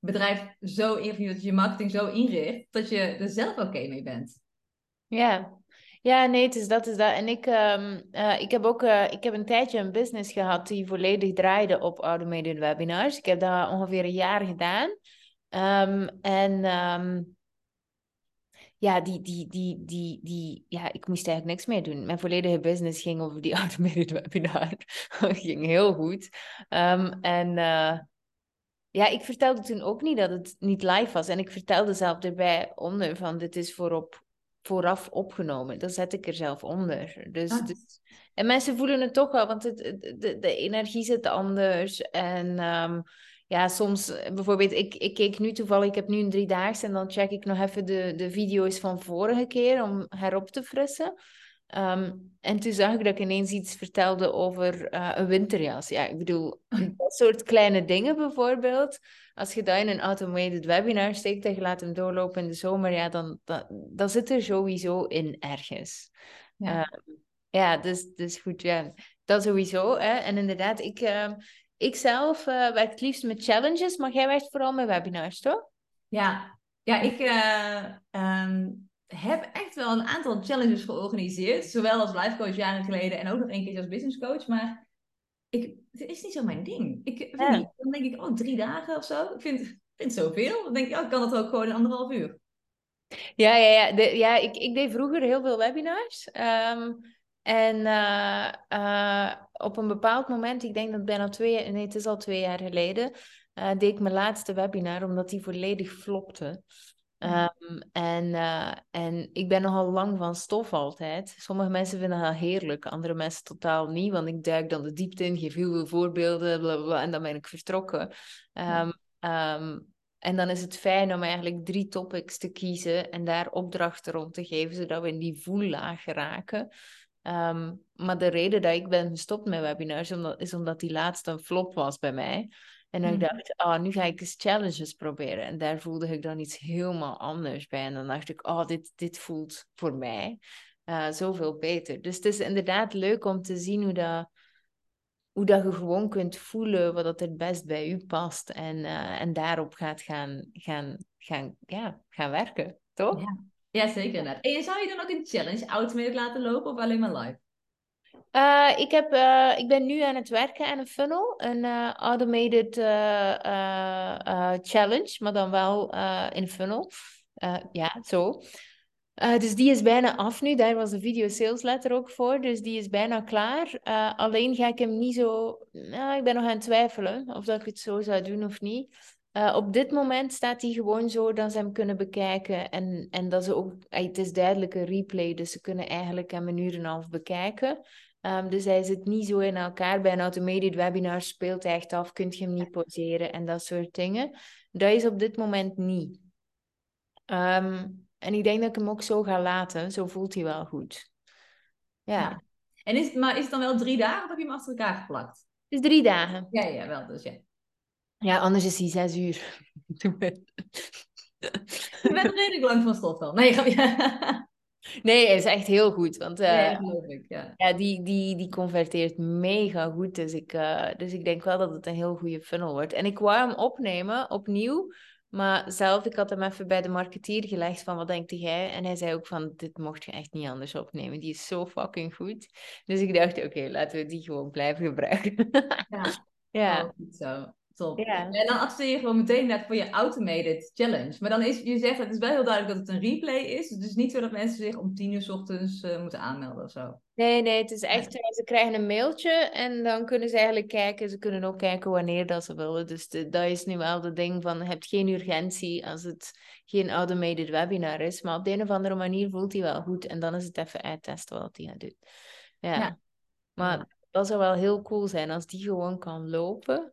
bedrijf zo invult, dat je marketing zo inricht, dat je er zelf oké mee bent. Ja, ja, nee, is dat is dat. En ik, um, uh, ik heb ook uh, ik heb een tijdje een business gehad die volledig draaide op automated webinars. Ik heb dat ongeveer een jaar gedaan. Um, en um, ja, die, die, die, die, die, ja, ik moest eigenlijk niks meer doen. Mijn volledige business ging over die automated webinar. ging heel goed. en uh, ja, ik vertelde toen ook niet dat het niet live was. En ik vertelde zelf erbij onder van dit is voorop vooraf opgenomen. Dat zet ik er zelf onder. Dus, ah. dus, en mensen voelen het toch wel, want het, de, de energie zit anders. En um, ja, soms bijvoorbeeld, ik, ik keek nu toevallig, ik heb nu een driedaagse en dan check ik nog even de, de video's van vorige keer om herop te frissen. Um, en toen zag ik dat ik ineens iets vertelde over uh, een winterjas. Ja, ik bedoel, dat soort kleine dingen bijvoorbeeld als je dat in een automated webinar steekt en je laat hem doorlopen in de zomer, ja, dan, dan, dan zit er sowieso in ergens. Ja, uh, ja dus, dus goed, ja, dat sowieso. Hè. En inderdaad, ik, uh, ik zelf uh, werk het liefst met challenges, maar jij werkt vooral met webinars, toch? Ja, ja ik um, heb echt wel een aantal challenges georganiseerd, zowel als life coach jaren geleden en ook nog één keer als business coach, maar ik, het is niet zo mijn ding. Ik, niet, dan denk ik, oh, drie dagen of zo. Ik vind, vind het zoveel. Dan denk ik, oh, ik kan dat ook gewoon in anderhalf uur. Ja, ja, ja. De, ja ik, ik deed vroeger heel veel webinars. Um, en uh, uh, op een bepaald moment, ik denk dat bijna twee, nee, het is al twee jaar geleden, uh, deed ik mijn laatste webinar, omdat die volledig flopte. Um, en, uh, en ik ben nogal lang van stof altijd. Sommige mensen vinden dat heerlijk, andere mensen totaal niet. Want ik duik dan de diepte in, geef heel veel voorbeelden, bla, bla, en dan ben ik vertrokken. Um, um, en dan is het fijn om eigenlijk drie topics te kiezen en daar opdrachten rond te geven, zodat we in die voellaag geraken. maar de reden dat ik ben gestopt met webinars is omdat die laatste een flop was bij mij. En dan mm. dacht ik, oh, nu ga ik eens challenges proberen. En daar voelde ik dan iets helemaal anders bij. En dan dacht ik, oh, dit, dit voelt voor mij uh, zoveel beter. Dus het is inderdaad leuk om te zien hoe dat, hoe dat je gewoon kunt voelen wat het best bij u past. En, uh, en daarop gaat gaan, gaan, gaan, ja, gaan werken, toch? Ja, ja zeker. En zou je dan ook een challenge automated laten lopen of alleen maar live? Uh, ik, heb, uh, ik ben nu aan het werken aan een funnel, een uh, automated challenge, maar dan wel in funnel. ja, zo. dus die is bijna af nu. Daar was de video sales letter ook voor, dus die is bijna klaar. alleen ga ik hem niet zo. Nou, ik ben nog aan het twijfelen of dat ik het zo zou doen of niet. Op dit moment staat hij gewoon zo dat ze hem kunnen bekijken. En, en dat ze ook, het is duidelijk een replay, dus ze kunnen eigenlijk hem een uur en een half bekijken. Um, dus hij zit niet zo in elkaar. Bij een automated webinar speelt hij echt af, kunt je hem niet pauzeren en dat soort dingen. Dat is op dit moment niet. Um, en ik denk dat ik hem ook zo ga laten. Zo voelt hij wel goed. Ja. En is, maar is het dan wel drie dagen of heb je hem achter elkaar geplakt? Het is drie dagen. Ja, ja, wel. Dus ja. Ja, anders is hij zes uur. je bent redelijk lang van stof wel. Nee, Nee, hij is echt heel goed. Want uh, ik, ja. ja. die, die, die converteert mega goed. Dus ik, uh, dus ik denk wel dat het een heel goede funnel wordt. En ik wou hem opnemen, opnieuw. Maar zelf, ik had hem even bij de marketeer gelegd van wat denkt jij? En hij zei ook van, dit mocht je echt niet anders opnemen. Die is zo fucking goed. Dus ik dacht, oké, laten we die gewoon blijven gebruiken. ja. Ja. Oh, goed zo. Top. En dan adviseer je gewoon meteen net voor je automated challenge. Maar dan is, je zegt, het is wel heel duidelijk dat het een replay is. Dus het is niet zo dat mensen zich om tien uur s ochtends eh, moeten aanmelden of zo. Nee, nee, het is echt, eh, ze krijgen een mailtje en dan kunnen ze eigenlijk kijken. Ze kunnen ook kijken wanneer dat ze willen. Dus de- dat is nu wel het ding van, je hebt geen urgentie als het geen automated webinar is. Maar op de een of andere manier voelt hij wel goed. En dan is het even uittesten wat hij gaat doen. Ja. Ja. Maar dat zou wel heel cool zijn als die gewoon kan lopen.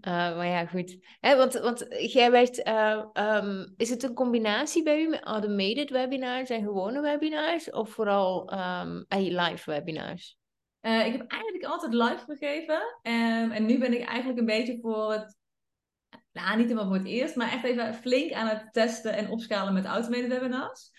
Eh, maar ja, goed. Hè, want, want jij werd... eh, ehm, is het een combinatie bij u met automated webinars en gewone webinars? Of vooral ehm, eh, live webinars? Eh, ik heb eigenlijk altijd live gegeven. Ehm, en nu ben ik eigenlijk een beetje voor het... Nou, niet helemaal voor het eerst, maar echt even flink aan het testen en opschalen met automated webinars.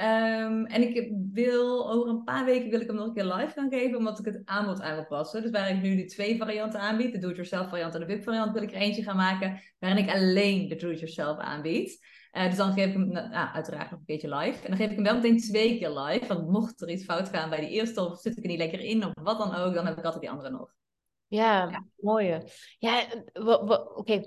Ehm, en ik wil over een paar weken wil ik hem nog een keer live gaan geven, omdat ik het aanbod aan wil passen. Dus waar ik nu de twee varianten aanbied, de do-it-yourself variant en de VIP variant, wil ik er eentje gaan maken waarin ik alleen de do-it-yourself aanbied. Eh, dus dan geef ik hem nou, uiteraard nog een keertje live. En dan geef ik hem wel meteen twee keer live. Want mocht er iets fout gaan bij die eerste, of zit ik er niet lekker in, of wat dan ook, dan heb ik altijd die andere nog. Ja, Ja. mooie. Ja, wa- oké.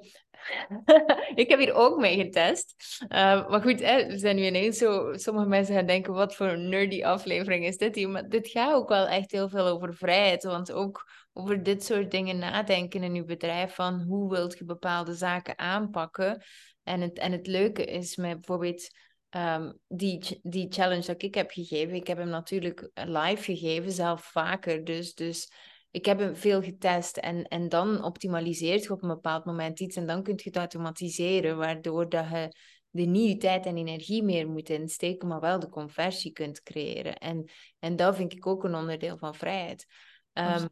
Ik heb hier ook mee getest. Eh, maar goed, hè, we zijn nu ineens zo... Sommige mensen gaan denken, wat voor een nerdy aflevering is dit hier? Maar dit gaat ook wel echt heel veel over vrijheid. Want ook over dit soort dingen nadenken in je bedrijf. Van hoe wilt je bepaalde zaken aanpakken? En het, en het leuke is met bijvoorbeeld... ehm, die, die challenge dat ik heb gegeven, ik heb hem natuurlijk live gegeven, zelf vaker. Dus, dus ik heb hem veel getest en, en dan optimaliseert je op een bepaald moment iets en dan kun je het automatiseren, waardoor dat je er niet tijd en energie meer moet insteken, maar wel de conversie kunt creëren. En, en dat vind ik ook een onderdeel van vrijheid. Ehm,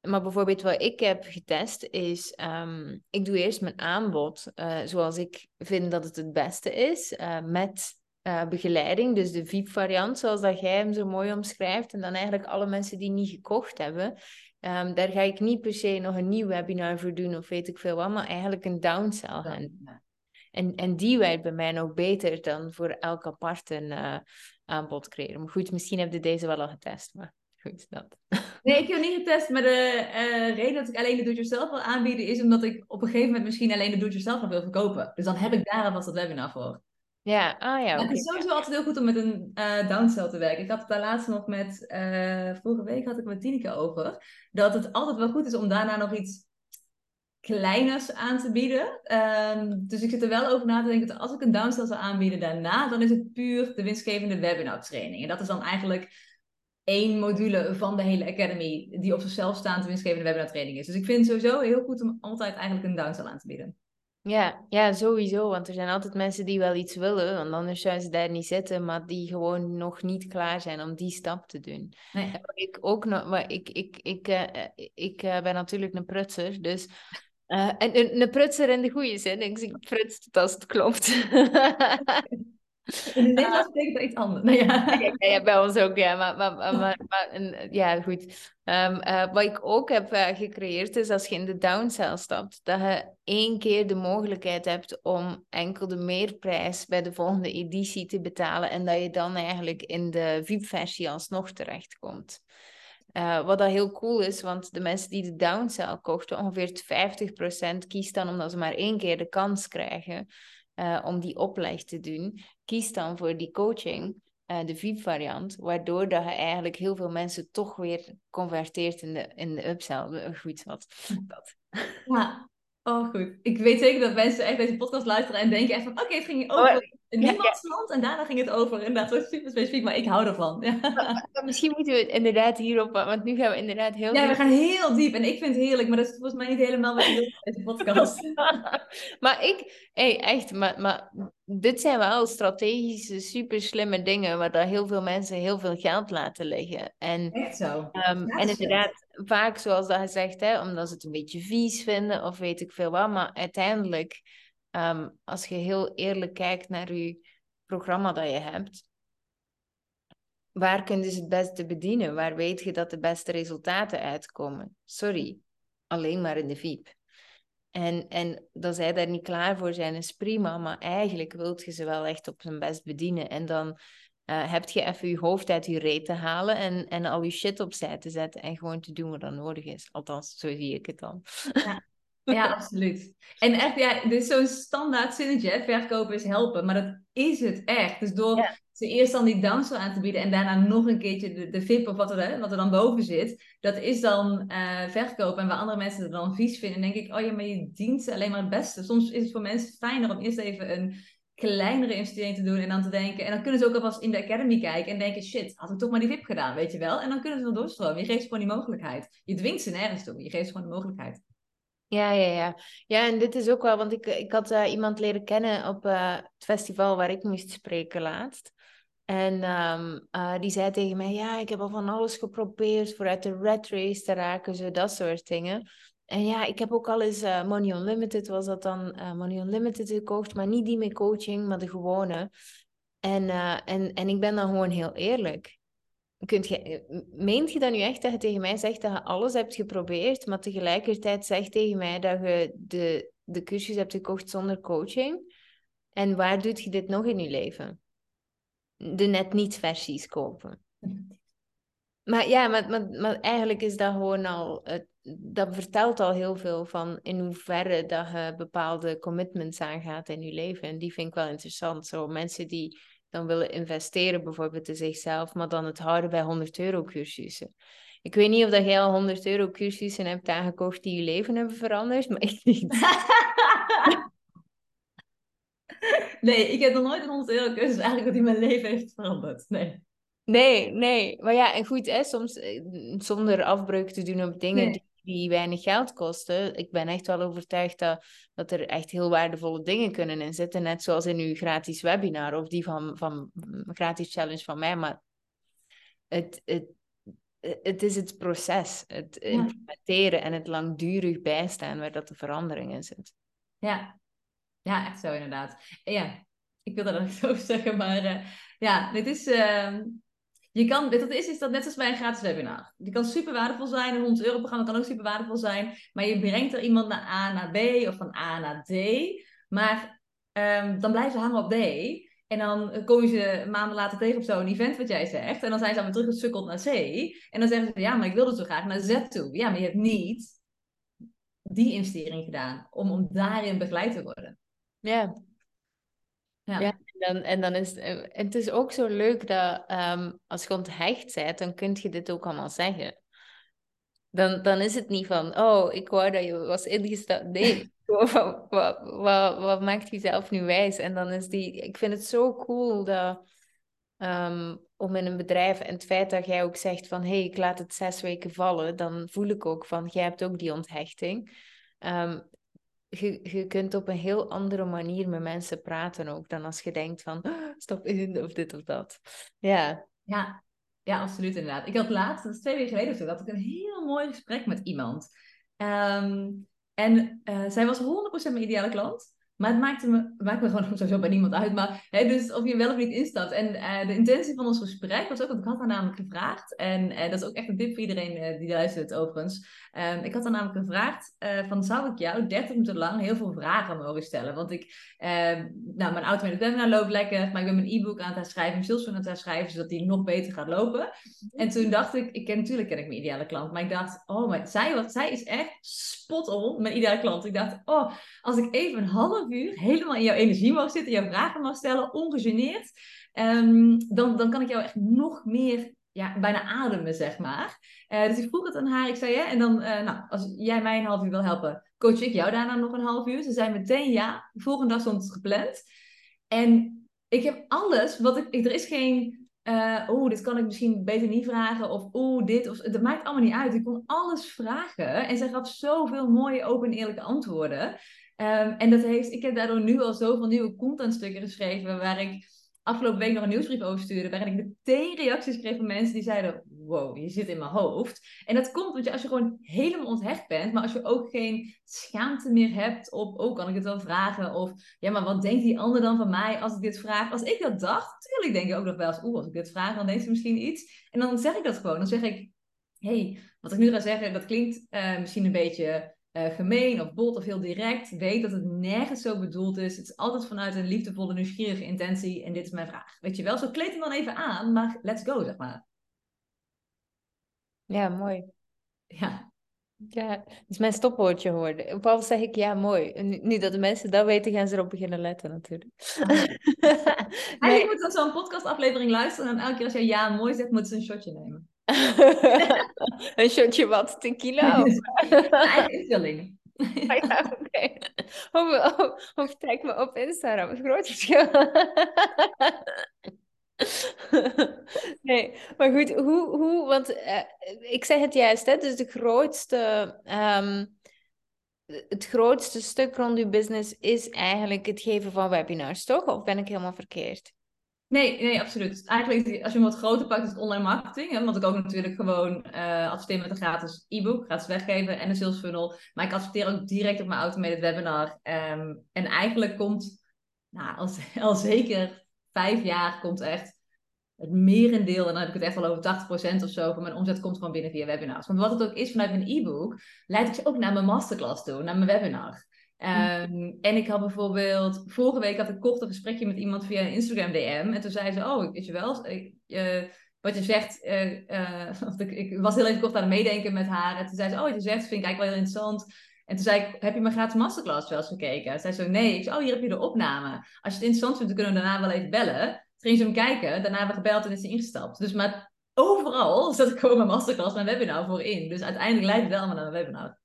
maar bijvoorbeeld wat ik heb getest is, ehm, ik doe eerst mijn aanbod eh, zoals ik vind dat het het beste is, eh, met eh, begeleiding, dus de VIP-variant, zoals dat jij hem zo mooi omschrijft. En dan eigenlijk alle mensen die niet gekocht hebben, ehm, daar ga ik niet per se nog een nieuw webinar voor doen of weet ik veel wat, maar eigenlijk een downsell en, en die werkt bij mij nog beter dan voor elk apart een eh, aanbod creëren. Maar goed, misschien heb je deze wel al getest, maar goed, dat. Nee, ik heb niet getest, maar de eh, reden dat ik alleen de do-it-yourself wil aanbieden is omdat ik op een gegeven moment misschien alleen de do-it-yourself wil verkopen. Dus dan heb ik daar alvast dat webinar voor. Ja, ah ja, oké. het is sowieso altijd heel goed om met een eh downsell te werken. Ik had het daar laatst nog met, eh, vorige week had ik het met Tineke over, dat het altijd wel goed is om daarna nog iets kleiners aan te bieden. Ehm, dus ik zit er wel over na te denken dat als ik een downsell zou aanbieden daarna, dan is het puur de winstgevende webinar training. En dat is dan eigenlijk één module van de hele Academy die op zichzelf staande winstgevende webinar training is. Dus ik vind het sowieso heel goed om altijd eigenlijk een downsell aan te bieden. Ja, ja, sowieso. Want er zijn altijd mensen die wel iets willen, want anders zouden ze daar niet zitten, maar die gewoon nog niet klaar zijn om die stap te doen. Nee. En wat ik ook nog, maar ik, ik, ik, eh, eh, ik eh, ben natuurlijk een prutser, dus. en een, een prutser in de goede zin. Ik zie prutst tot als het klopt. In het Nederlands betekent dat iets anders. Nou ja. Ja, ja, ja, bij ons ook, ja. Maar, maar, maar, ja, goed. Ehm, eh, wat ik ook heb eh, gecreëerd is als je in de downsell stapt, dat je één keer de mogelijkheid hebt om enkel de meerprijs bij de volgende editie te betalen en dat je dan eigenlijk in de VIP-versie alsnog terechtkomt. Eh, wat dat heel cool is, want de mensen die de downsell kochten, ongeveer 50% kiest dan omdat ze maar één keer de kans krijgen eh, om die opleg te doen, kiest dan voor die coaching eh, de VIP-variant, waardoor dat je eigenlijk heel veel mensen toch weer converteert in de, in de upsell. Goed, wat. Dat. Ja, oh goed. Ik weet zeker dat mensen echt deze podcast luisteren en denken echt van, oké, het ging Oh, over in ja, niemands land en daarna ging het over inderdaad zo super specifiek, maar ik hou ervan. Ja, Maar misschien moeten we het inderdaad hierop, want nu gaan we inderdaad heel ja we gaan heel diep en ik vind het heerlijk, maar dat is volgens mij niet helemaal wat je met deze podcast. maar ik, hey, echt, maar, maar dit zijn wel strategische, super slimme dingen waar dat heel veel mensen heel veel geld laten liggen. En Echt zo. Ehm, en inderdaad, vaak zoals dat je zegt, hè, omdat ze het een beetje vies vinden of weet ik veel wat. Maar uiteindelijk, ehm, als je heel eerlijk kijkt naar je programma dat je hebt, waar kun je ze het beste bedienen? Waar weet je dat de beste resultaten uitkomen? Sorry, alleen maar in de VIP. En, en dat zij daar niet klaar voor zijn, is prima. Maar eigenlijk wilt je ze wel echt op zijn best bedienen. En dan eh, heb je even je hoofd uit je reet te halen en, en al je shit opzij te zetten en gewoon te doen wat er nodig is. Althans, zo zie ik het dan. Ja, absoluut. En echt, ja, is zo'n standaard zinnetje, is helpen, maar dat is het echt. Dus door ze eerst dan die downsell aan te bieden en daarna nog een keertje de, de VIP of wat er, wat er dan boven zit, dat is dan uh, verkopen. En waar andere mensen het dan vies vinden, denk ik, oh ja, maar je dient ze alleen maar het beste. Soms is het voor mensen fijner om eerst even een kleinere te doen en dan te denken. En dan kunnen ze ook alvast in de academy kijken en denken: shit, had ik toch maar die VIP gedaan, weet je wel? En dan kunnen ze wel doorstromen. Je geeft ze gewoon die mogelijkheid. Je dwingt ze nergens toe, je geeft ze gewoon de mogelijkheid. Ja, ja, ja. Ja, en dit is ook wel, want ik, ik had uh, iemand leren kennen op uh, het festival waar ik moest spreken laatst. En um, uh, die zei tegen mij: Ja, ik heb al van alles geprobeerd vooruit de red race te raken, zo dat soort dingen. En ja, ik heb ook al eens uh, Money Unlimited, was dat dan uh, Money Unlimited gekocht, maar niet die met coaching, maar de gewone. En, uh, en, en ik ben dan gewoon heel eerlijk. Kunt je, meent je dan nu echt dat je tegen mij zegt dat je alles hebt geprobeerd, maar tegelijkertijd zegt tegen mij dat je de, de cursus hebt gekocht zonder coaching? En waar doet je dit nog in je leven? De net niet versies kopen. Maar ja, maar, maar, maar eigenlijk is dat gewoon al het, dat vertelt al heel veel van in hoeverre dat je bepaalde commitments aangaat in je leven. En die vind ik wel interessant. Zo mensen die dan willen investeren bijvoorbeeld in zichzelf, maar dan het houden bij 100 euro cursussen. Ik weet niet of dat jij al 100 euro cursussen hebt aangekocht die je leven hebben veranderd, maar ik niet. nee, ik heb nog nooit een 100 euro cursus eigenlijk die mijn leven heeft veranderd. Nee. Nee, nee. Maar ja, en goed, hè, soms eh, zonder afbreuk te doen op dingen die die weinig geld kosten. Ik ben echt wel overtuigd dat, dat er echt heel waardevolle dingen kunnen in zitten. Net zoals in uw gratis webinar of die van, van gratis challenge van mij. Maar het, het, het is het proces, het implementeren en het langdurig bijstaan waar dat de verandering in zit. Ja, ja echt zo inderdaad. Ja, ik wil dat niet over zeggen, maar uh, ja, dit is... Uh je kan, dat is, is dat net als bij een gratis webinar. Die kan super waardevol zijn. Een 100 euro programma kan ook super waardevol zijn. Maar je brengt er iemand naar A naar B of van A naar D. Maar um, dan blijven ze hangen op D. En dan kom je ze maanden later tegen op zo'n event wat jij zegt. En dan zijn ze dan weer teruggesukkeld naar C. En dan zeggen ze, ja, maar ik wilde zo graag naar Z toe. Ja, maar je hebt niet die investering gedaan om, om daarin begeleid te worden. Ja. Ja. ja. Dan, en dan is eh, het is ook zo leuk dat um, als je onthecht bent, dan kun je dit ook allemaal zeggen. Dan, dan is het niet van, oh, ik wou dat je was ingesteld. Nee, wat, wat, wat, maakt jezelf nu wijs? En dan is die, ik vind het zo cool dat, um, om in een bedrijf, en het feit dat jij ook zegt van, hé, hey, ik laat het zes weken vallen, dan voel ik ook van, jij hebt ook die onthechting. Um, je, je kunt op een heel andere manier met mensen praten ook dan als je denkt van oh, stop in of dit of dat. Ja. Ja, ja, absoluut inderdaad. Ik had laatst, dat is twee weken geleden of zo, had ik een heel mooi gesprek met iemand. Um, en uh, zij was 100% mijn ideale klant. Maar het maakte me, maakt me gewoon sowieso bij niemand uit. Maar hè, dus of je wel of niet instapt. En uh, de intentie van ons gesprek was ook, want ik had haar namelijk gevraagd. En uh, dat is ook echt een tip voor iedereen uh, die luistert overigens. Um, ik had haar namelijk gevraagd van zou ik jou 30 minuten lang heel veel vragen mogen stellen? Want ik, ehm, nou mijn auto met de webinar loopt lekker. Maar ik ben mijn e-book aan het schrijven, mijn salesman aan het schrijven. Zodat die nog beter gaat lopen. En toen dacht ik, ik ken, natuurlijk ken ik mijn ideale klant. Maar ik dacht, oh maar zij, wat, zij is echt spot on mijn ideale klant. Ik dacht, oh als ik even een half uur helemaal in jouw energie mag zitten, jouw vragen mag stellen, ongegeneerd, um, dan, dan kan ik jou echt nog meer ja, bijna ademen, zeg maar. Uh, dus ik vroeg het aan haar. Ik zei, ja, en dan, uh, nou, als jij mij een half uur wil helpen, coach ik jou daarna nog een half uur. Ze zei meteen ja. De volgende dag stond het gepland. En ik heb alles wat ik, er is geen, uh, oeh, dit kan ik misschien beter niet vragen. Of oeh, dit. Of, dat maakt allemaal niet uit. Ik kon alles vragen. En zij gaf zoveel mooie, open en eerlijke antwoorden. Um, en dat heeft, ik heb daardoor nu al zoveel nieuwe contentstukken geschreven, waar ik afgelopen week nog een nieuwsbrief over stuurde, waarin ik meteen reacties kreeg van mensen die zeiden, wow, je zit in mijn hoofd. En dat komt omdat je als je gewoon helemaal onthecht bent, maar als je ook geen schaamte meer hebt op, oh, kan ik het wel vragen? Of, ja, maar wat denkt die ander dan van mij als ik dit vraag? Als ik dat dacht, natuurlijk denk ik ook nog wel eens, oeh, als ik dit vraag, dan denkt ze misschien iets. En dan zeg ik dat gewoon. Dan zeg ik, hey, wat ik nu ga zeggen, dat klinkt uh, misschien een beetje uh, gemeen of bot of heel direct. Weet dat het nergens zo bedoeld is. Het is altijd vanuit een liefdevolle, nieuwsgierige intentie. En dit is mijn vraag. Weet je wel, zo kleed hem dan even aan, maar let's go, zeg maar. Ja, mooi. Ja. Ja, het is mijn stopwoordje geworden. Op alles zeg ik ja, mooi. En nu- dat de mensen dat weten, gaan ze erop beginnen letten natuurlijk. Eigenlijk Nee. moet dan zo'n podcastaflevering luisteren en elke keer als jij ja mooi zegt, moeten ze een shotje nemen. Een shotje wat, tequila? Of... Eigen invulling. Ah ja, oké. Of, of, of tag me op Instagram. Het groot verschil. Nee, maar goed, hoe, hoe want eh, ik zeg het juist, hè, dus de grootste, ehm, het grootste stuk rond uw business is eigenlijk het geven van webinars, toch? Of ben ik helemaal verkeerd? Nee, nee, absoluut. Eigenlijk, als je hem wat groter pakt, is het online marketing. Hè? Want ik ook natuurlijk gewoon eh adverteer met een gratis e-book, gratis weggeven en een sales funnel. Maar ik adverteer ook direct op mijn automated webinar. Ehm, en eigenlijk komt, nou, al, al zeker vijf jaar, komt echt het merendeel, en dan heb ik het echt wel over 80% of zo, van mijn omzet komt gewoon binnen via webinars. Want wat het ook is vanuit mijn e-book, leid ik ze ook naar mijn masterclass toe, naar mijn webinar. Ehm, en ik had bijvoorbeeld, vorige week had ik kort een gesprekje met iemand via Instagram DM. En toen zei ze, oh, weet je wel, eh, wat je zegt, want ik, ik was heel even kort aan het meedenken met haar. En toen zei ze, oh, wat je zegt vind ik eigenlijk wel heel interessant. En toen zei ik, heb je mijn gratis masterclass wel eens gekeken? Zij zei zo, nee. Ik zei, oh, hier heb je de opname. Als je het interessant vindt, dan kunnen we daarna wel even bellen. Toen ging ze hem kijken, daarna hebben we gebeld en is ze ingestapt. Dus maar overal zet ik gewoon mijn masterclass, mijn webinar voor in. Dus uiteindelijk leidt het wel allemaal naar mijn webinar.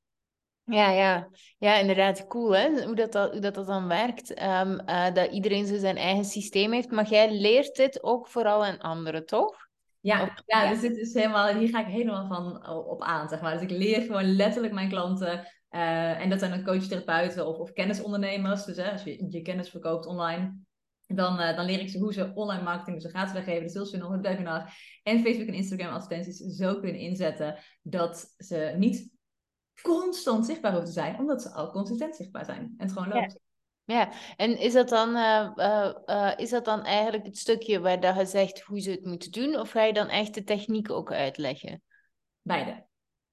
Ja, ja. Ja, inderdaad, cool hè, hoe dat, dat, hoe dat, dat dan werkt. Ehm, eh, dat iedereen zo zijn eigen systeem heeft, maar jij leert dit ook vooral aan anderen, toch? Ja, Of- ja, ja. dus dit is helemaal, hier ga ik helemaal van op aan, zeg maar. Dus ik leer gewoon letterlijk mijn klanten. eh, en dat zijn dan coach-therapeuten of, of kennisondernemers. Dus hè, als je je kennis verkoopt online, dan, eh, dan leer ik ze hoe ze online marketing, dus een gratis weggeven, de sales funnel, het webinar en Facebook en Instagram advertenties zo kunnen inzetten dat ze niet constant zichtbaar hoeven te zijn, omdat ze al consistent zichtbaar zijn. En het gewoon loopt. Ja, en is dat dan, eh, eh, eh, is dat dan eigenlijk het stukje waar dat je zegt hoe ze het moeten doen, of ga je dan echt de techniek ook uitleggen? Beide.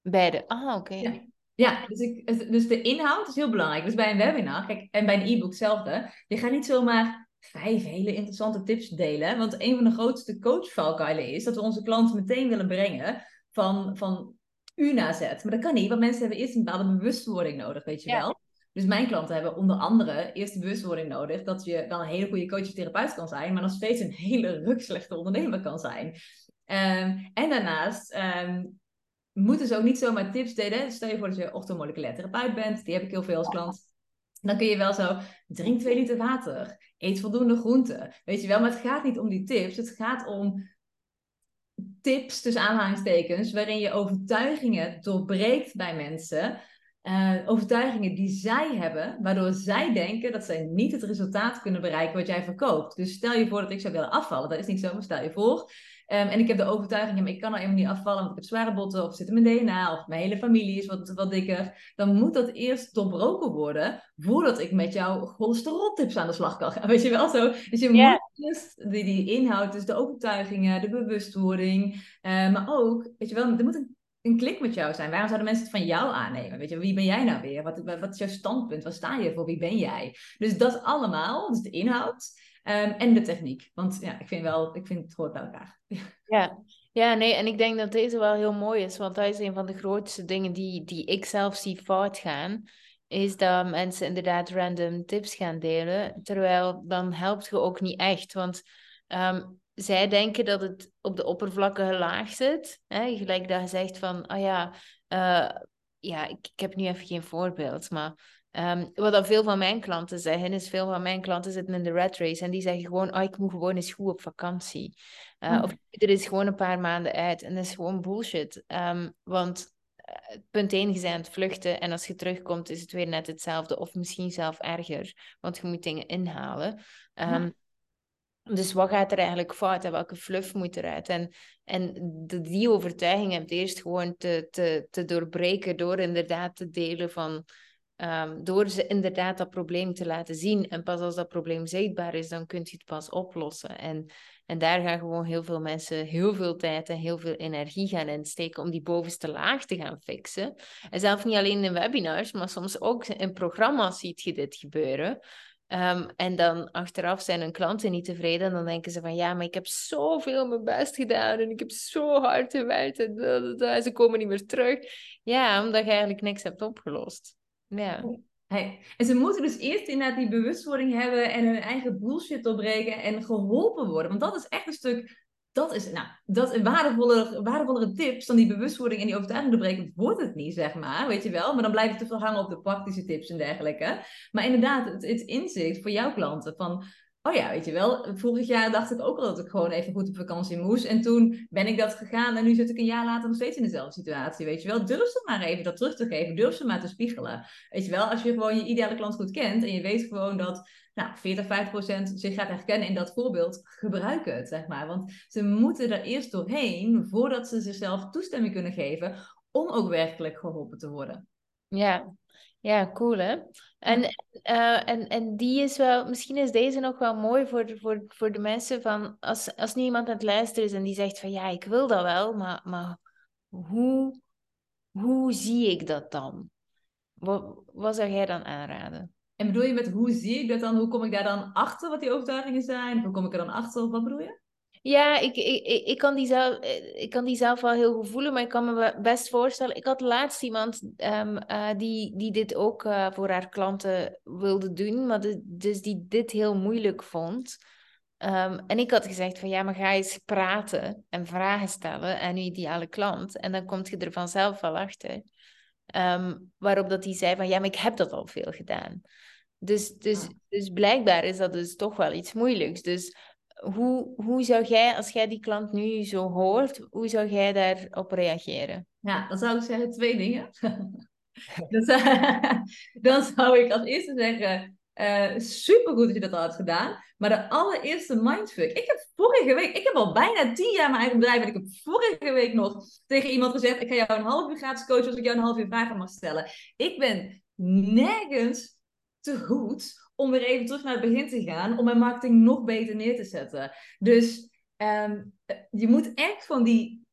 Beide. Ah, oké. Ja. Ja, dus, ik, dus de inhoud is heel belangrijk. Dus bij een webinar, kijk, en bij een e-book hetzelfde. Je gaat niet zomaar vijf hele interessante tips delen. Want een van de grootste coachvalkuilen is dat we onze klanten meteen willen brengen van, van U naar Z. Maar dat kan niet, want mensen hebben eerst een bepaalde bewustwording nodig, weet je Ja. wel. Dus mijn klanten hebben onder andere eerst de bewustwording nodig dat je dan een hele goede coach of therapeut kan zijn, maar nog steeds een hele rukslechte ondernemer kan zijn. Ehm, en daarnaast ehm, moeten ze ook niet zomaar tips delen. Stel je voor dat je orthomoleculair therapeut bent, die heb ik heel veel als klant. Dan kun je wel zo, drink 2 liter water, eet voldoende groenten. Weet je wel, maar het gaat niet om die tips. Het gaat om tips, tussen aanhalingstekens, waarin je overtuigingen doorbreekt bij mensen. Eh, overtuigingen die zij hebben, waardoor zij denken dat zij niet het resultaat kunnen bereiken wat jij verkoopt. Dus stel je voor dat ik zou willen afvallen, dat is niet zo, maar stel je voor. Ehm, en ik heb de overtuiging, ja, maar ik kan nou helemaal niet afvallen, want ik heb zware botten, of zit in mijn DNA, of mijn hele familie is wat, wat dikker. Dan moet dat eerst doorbroken worden, voordat ik met jouw cholesteroltips aan de slag kan gaan. Weet je wel zo? Dus je moet eerst die, die inhoud, dus de overtuigingen, de bewustwording, eh, maar ook, weet je wel, er moet een, een klik met jou zijn. Waarom zouden mensen het van jou aannemen? Weet je, wie ben jij nou weer? Wat, wat is jouw standpunt? Waar sta je voor? Wie ben jij? Dus dat allemaal, dus de inhoud ehm, en de techniek. Want ja, ik vind wel, ik vind het hoort bij elkaar. Ja. Ja, nee, en ik denk dat deze wel heel mooi is, want dat is een van de grootste dingen die, die ik zelf zie fout gaan, is dat mensen inderdaad random tips gaan delen, terwijl dan helpt je ook niet echt, want ehm, zij denken dat het op de oppervlakkige laag zit, hè? Gelijk dat je zegt van, oh ja, eh, ja, ik, ik heb nu even geen voorbeeld, maar ehm, wat dan veel van mijn klanten zeggen, is veel van mijn klanten zitten in de rat race en die zeggen gewoon, oh, ik moet gewoon eens goed op vakantie. Uh, Hm. Of er is gewoon een paar maanden uit en dat is gewoon bullshit. Ehm, want eh, punt één, je bent aan het vluchten en als je terugkomt is het weer net hetzelfde of misschien zelf erger, want je moet dingen inhalen. Ehm, Dus wat gaat er eigenlijk fout en welke fluff moet eruit? En, en de, die overtuiging heb je eerst gewoon te, te, te doorbreken door inderdaad te delen van... ehm, door ze inderdaad dat probleem te laten zien. En pas als dat probleem zichtbaar is, dan kun je het pas oplossen. En, en daar gaan gewoon heel veel mensen heel veel tijd en heel veel energie gaan insteken om die bovenste laag te gaan fixen. En zelf niet alleen in webinars, maar soms ook in programma's ziet je dit gebeuren. Ehm, en dan achteraf zijn hun klanten niet tevreden. En dan denken ze van ja, maar ik heb zoveel mijn best gedaan en ik heb zo hard gewerkt en, ze komen niet meer terug. Ja, omdat je eigenlijk niks hebt opgelost. Ja. Hey. En ze moeten dus eerst inderdaad die bewustwording hebben en hun eigen bullshit doorbreken en geholpen worden. Want dat is echt een stuk dat is, nou, dat waardevollere, waardevollere tips dan die bewustwording en die overtuiging doorbreken, wordt het niet, zeg maar, weet je wel. Maar dan blijft het te veel hangen op de praktische tips en dergelijke. Maar inderdaad, het, het inzicht voor jouw klanten van, oh ja, weet je wel, vorig jaar dacht ik ook al dat ik gewoon even goed op vakantie moest. En toen ben ik dat gegaan en nu zit ik een jaar later nog steeds in dezelfde situatie, weet je wel. Durf ze maar even dat terug te geven, durf ze maar te spiegelen. Weet je wel, als je gewoon je ideale klant goed kent en je weet gewoon dat nou, 40, 50 procent zich gaat herkennen in dat voorbeeld, gebruik het, zeg maar. Want ze moeten er eerst doorheen voordat ze zichzelf toestemming kunnen geven om ook werkelijk geholpen te worden. Ja, ja, cool hè. En, uh, en, en die is wel, misschien is deze nog wel mooi voor, voor, voor de mensen van, als, als nu iemand aan het luisteren is en die zegt van ja, ik wil dat wel, maar, maar hoe, hoe zie ik dat dan? Wat, wat zou jij dan aanraden? En bedoel je met hoe zie ik dat dan? Hoe kom ik daar dan achter wat die overtuigingen zijn? Hoe kom ik er dan achter? Of wat bedoel je? Ja, ik, ik, ik, kan die zelf, eh, ik kan die zelf wel heel goed voelen, maar ik kan me best voorstellen. Ik had laatst iemand um, uh, die, die dit ook uh, voor haar klanten wilde doen, maar de, dus die dit heel moeilijk vond. Um, en ik had gezegd van ja, maar ga eens praten en vragen stellen aan je ideale klant. En dan kom je er vanzelf wel achter. Um, waarop dat hij zei van ja, maar ik heb dat al veel gedaan. Dus, dus, ah. dus blijkbaar is dat dus toch wel iets moeilijks. Dus hoe, hoe zou jij, als jij die klant nu zo hoort, hoe zou jij daarop reageren? Ja, dan zou ik zeggen twee dingen. dan zou ik als eerste zeggen, uh, supergoed dat je dat al hebt gedaan. Maar de allereerste mindfuck. Ik heb vorige week, ik heb al bijna tien jaar mijn eigen bedrijf. En ik heb vorige week nog tegen iemand gezegd: Ik ga jou een half uur gratis coachen als ik jou een half uur vragen mag stellen. Ik ben nergens te goed om weer even terug naar het begin te gaan, om mijn marketing nog beter neer te zetten. Dus ehm, je moet echt van die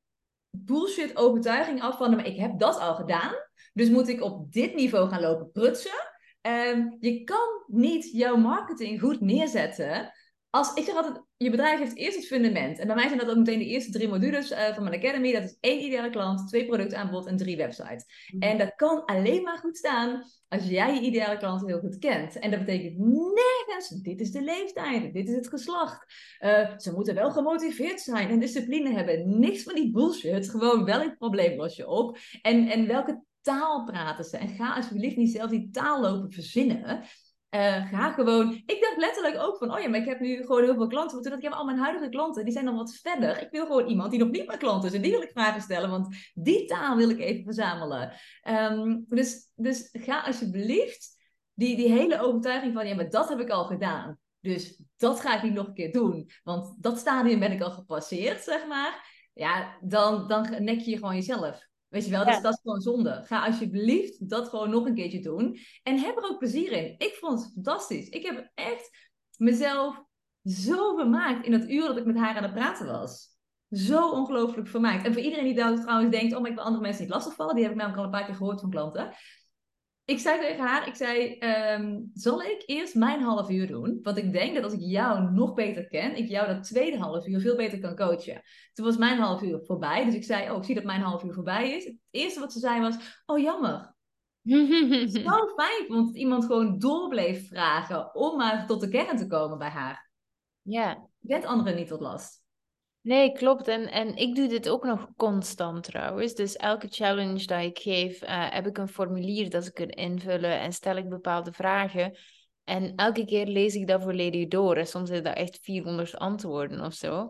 bullshit overtuiging af van, maar ik heb dat al gedaan, dus moet ik op dit niveau gaan lopen prutsen. Um, je kan niet jouw marketing goed neerzetten als, ik zeg altijd, je bedrijf heeft eerst het fundament. En bij mij zijn dat ook meteen de eerste drie modules uh, van mijn academy. Dat is één ideale klant, twee productaanbod en drie websites. Mhm. En dat kan alleen maar goed staan als jij je ideale klant heel goed kent. En dat betekent nergens, dit is de leeftijd, dit is het geslacht. Uh, ze moeten wel gemotiveerd zijn en discipline hebben. Niks van die bullshit. Gewoon welk probleem los je op. En, en welke taal praten ze? En ga alsjeblieft niet zelf die taal lopen verzinnen. Uh, ga gewoon. Ik dacht letterlijk ook van, oh ja, maar ik heb nu gewoon heel veel klanten. Maar toen dacht ik, ja, al mijn huidige klanten, die zijn dan wat verder. Ik wil gewoon iemand die nog niet mijn klant is. En die wil ik vragen stellen, want die taal wil ik even verzamelen. Um, dus, dus ga alsjeblieft die, die hele overtuiging van, ja, maar dat heb ik al gedaan. Dus dat ga ik niet nog een keer doen. Want dat stadium ben ik al gepasseerd, zeg maar. Ja, dan, dan nek je gewoon jezelf. Weet je wel, dus dat is gewoon zonde. Ga alsjeblieft dat gewoon nog een keertje doen. En heb er ook plezier in. Ik vond het fantastisch. Ik heb echt mezelf zo vermaakt in dat uur dat ik met haar aan het praten was. Zo ongelooflijk vermaakt. En voor iedereen die daar trouwens denkt, oh, maar ik wil andere mensen niet lastigvallen. Die heb ik namelijk al een paar keer gehoord van klanten ik zei tegen haar, ik zei, ehm, zal ik eerst mijn half uur doen? Want ik denk dat als ik jou nog beter ken, ik jou dat tweede half uur veel beter kan coachen. Toen was mijn half uur voorbij, dus ik zei, oh, ik zie dat mijn half uur voorbij is. Het eerste wat ze zei was, oh, jammer. Zo fijn dat iemand gewoon door bleef vragen om maar tot de kern te komen bij haar. Ja. Get anderen niet tot last. Nee, klopt. En, en ik doe dit ook nog constant trouwens. Dus elke challenge dat ik geef, uh, heb ik een formulier dat ik kan invullen en stel ik bepaalde vragen. En elke keer lees ik dat volledig door. En soms is dat echt 400 antwoorden of zo.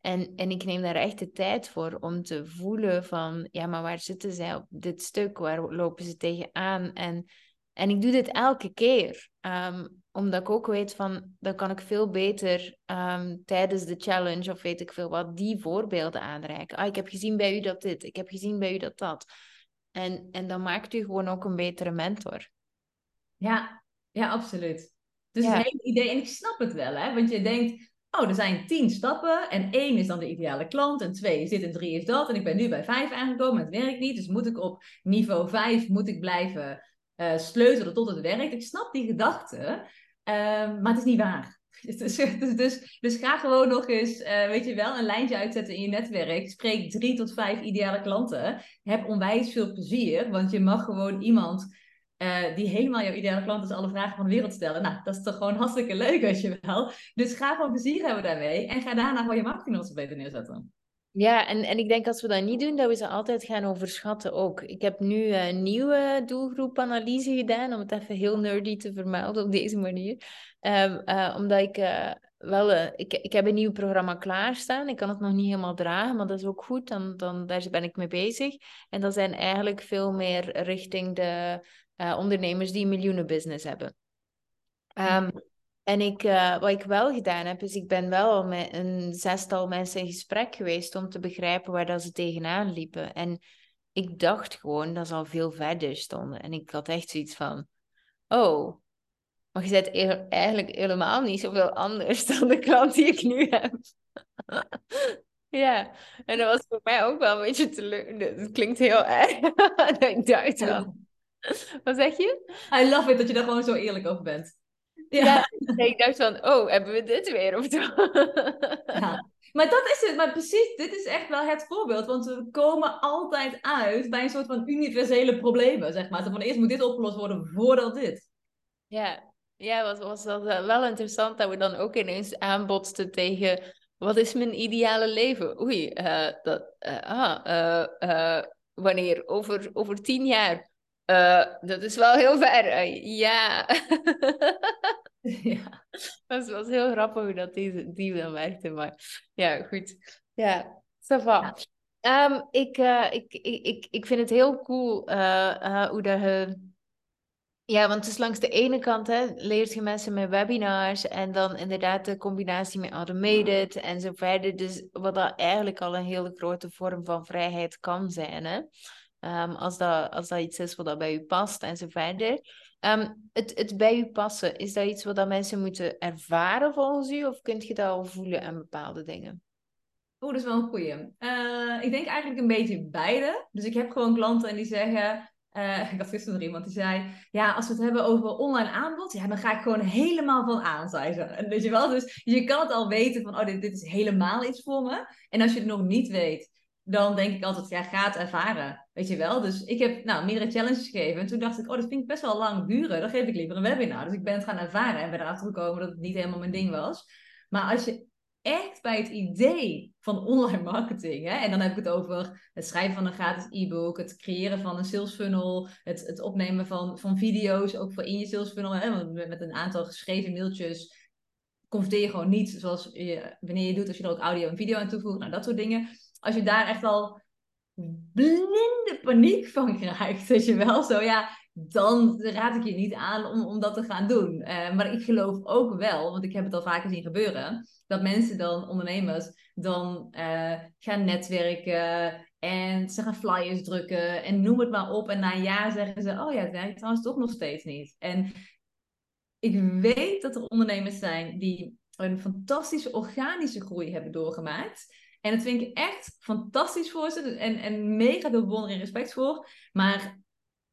En, en ik neem daar echt de tijd voor om te voelen van, ja, maar waar zitten zij op dit stuk? Waar lopen ze tegenaan? En, en ik doe dit elke keer. Um, omdat ik ook weet van, dan kan ik veel beter um, tijdens de challenge of weet ik veel wat, die voorbeelden aanreiken. Ah, ik heb gezien bij u dat dit, ik heb gezien bij u dat dat. En, en dan maakt u gewoon ook een betere mentor. Ja, ja, absoluut. Dus het hele idee, en ik snap het wel, hè, want je denkt, oh, er zijn tien stappen en één is dan de ideale klant en twee is dit en drie is dat en ik ben nu bij vijf aangekomen, het werkt niet, dus moet ik op niveau vijf, moet ik blijven uh, sleutelen tot het werkt. Ik snap die gedachte, Ehm, maar het is niet waar. Dus, dus, dus, ga gewoon nog eens, uh, weet je wel, een lijntje uitzetten in je netwerk. Spreek drie tot vijf ideale klanten. Heb onwijs veel plezier, want je mag gewoon iemand uh, die helemaal jouw ideale klant is, alle vragen van de wereld stellen. Nou, dat is toch gewoon hartstikke leuk, weet je wel. Dus ga gewoon plezier hebben daarmee en ga daarna gewoon je marketing beter neerzetten. Ja, en, en ik denk als we dat niet doen, dat we ze altijd gaan overschatten ook. Ik heb nu een nieuwe doelgroepanalyse gedaan, om het even heel nerdy te vermelden op deze manier. Um, uh, omdat ik uh, wel, uh, ik, ik heb een nieuw programma klaarstaan. Ik kan het nog niet helemaal dragen, maar dat is ook goed. Dan, dan, daar ben ik mee bezig. En dat zijn eigenlijk veel meer richting de ondernemers die een miljoenen business hebben. Um, en ik, uh, wat ik wel gedaan heb, is ik ben wel met een zestal mensen in gesprek geweest om te begrijpen waar dat ze tegenaan liepen. En ik dacht gewoon dat ze al veel verder stonden. En ik had echt zoiets van, oh, maar je bent e-, eigenlijk helemaal niet zoveel anders dan de klant die ik nu heb. ja, en dat was voor mij ook wel een beetje teleur. Het klinkt heel erg. ik dacht wel. Wat zeg je? I love it dat je daar gewoon zo eerlijk over bent. Ja. ik dacht van, oh, hebben we dit weer of ja. Maar dat is het, maar precies, dit is echt wel het voorbeeld. Want we komen altijd uit bij een soort van universele problemen, zeg maar. Van eerst moet dit opgelost worden voordat dit. Ja, ja was, was dat wel interessant dat we dan ook ineens aanbotsten tegen... Wat is mijn ideale leven? Oei, uh, dat, uh, ah, uh, wanneer? Over, over tien jaar? Uh, dat is wel heel ver. Ja. ja. Dat was heel grappig hoe dat die, die dan werkte. Maar ja, goed. Ja, ça va. Ja. Um, ik, uh, ik, ik, ik, ik vind het heel cool hoe dat je... Ja, want het is langs de ene kant hè, leert je mensen met webinars en dan inderdaad de combinatie met automated en zo verder. Dus wat dat eigenlijk al een hele grote vorm van vrijheid kan zijn. Hè? Um, als, dat, als dat iets is wat dat bij u past en zo verder. Um, het, het bij u passen, is dat iets wat dat mensen moeten ervaren volgens u? Of kunt je dat al voelen aan bepaalde dingen? Oeh, dat is wel een goeie. Uh, ik denk eigenlijk een beetje beide. Dus ik heb gewoon klanten en die zeggen... Uh, ik had gisteren nog iemand die zei... Ja, als we het hebben over online aanbod... Ja, dan ga ik gewoon helemaal van aan, ze. En weet je wel, dus je kan het al weten van... Oh, dit, dit is helemaal iets voor me. En als je het nog niet weet dan denk ik altijd, ja, ga het ervaren. Weet je wel? Dus ik heb nou, meerdere challenges gegeven. En toen dacht ik, oh, dat vind ik best wel lang duren. Dan geef ik liever een webinar. Dus ik ben het gaan ervaren en ben erachter gekomen dat het niet helemaal mijn ding was. Maar als je echt bij het idee van online marketing, hè, en dan heb ik het over het schrijven van een gratis e-book, het creëren van een sales funnel, het, het opnemen van, van video's, ook voor in je sales funnel, hè, met een aantal geschreven mailtjes converteer je gewoon niet zoals je, wanneer je doet als je er ook audio en video aan toevoegt, nou dat soort dingen als je daar echt al blinde paniek van krijgt, weet je wel, zo ja, dan raad ik je niet aan om, om dat te gaan doen. Uh, maar ik geloof ook wel, want ik heb het al vaker zien gebeuren, dat mensen dan, ondernemers, dan uh, gaan netwerken en ze gaan flyers drukken en noem het maar op. En na een jaar zeggen ze, oh ja, het werkt trouwens toch nog steeds niet. En ik weet dat er ondernemers zijn die een fantastische organische groei hebben doorgemaakt. En dat vind ik echt fantastisch voor ze. En, en mega veel bewondering en respect voor. Maar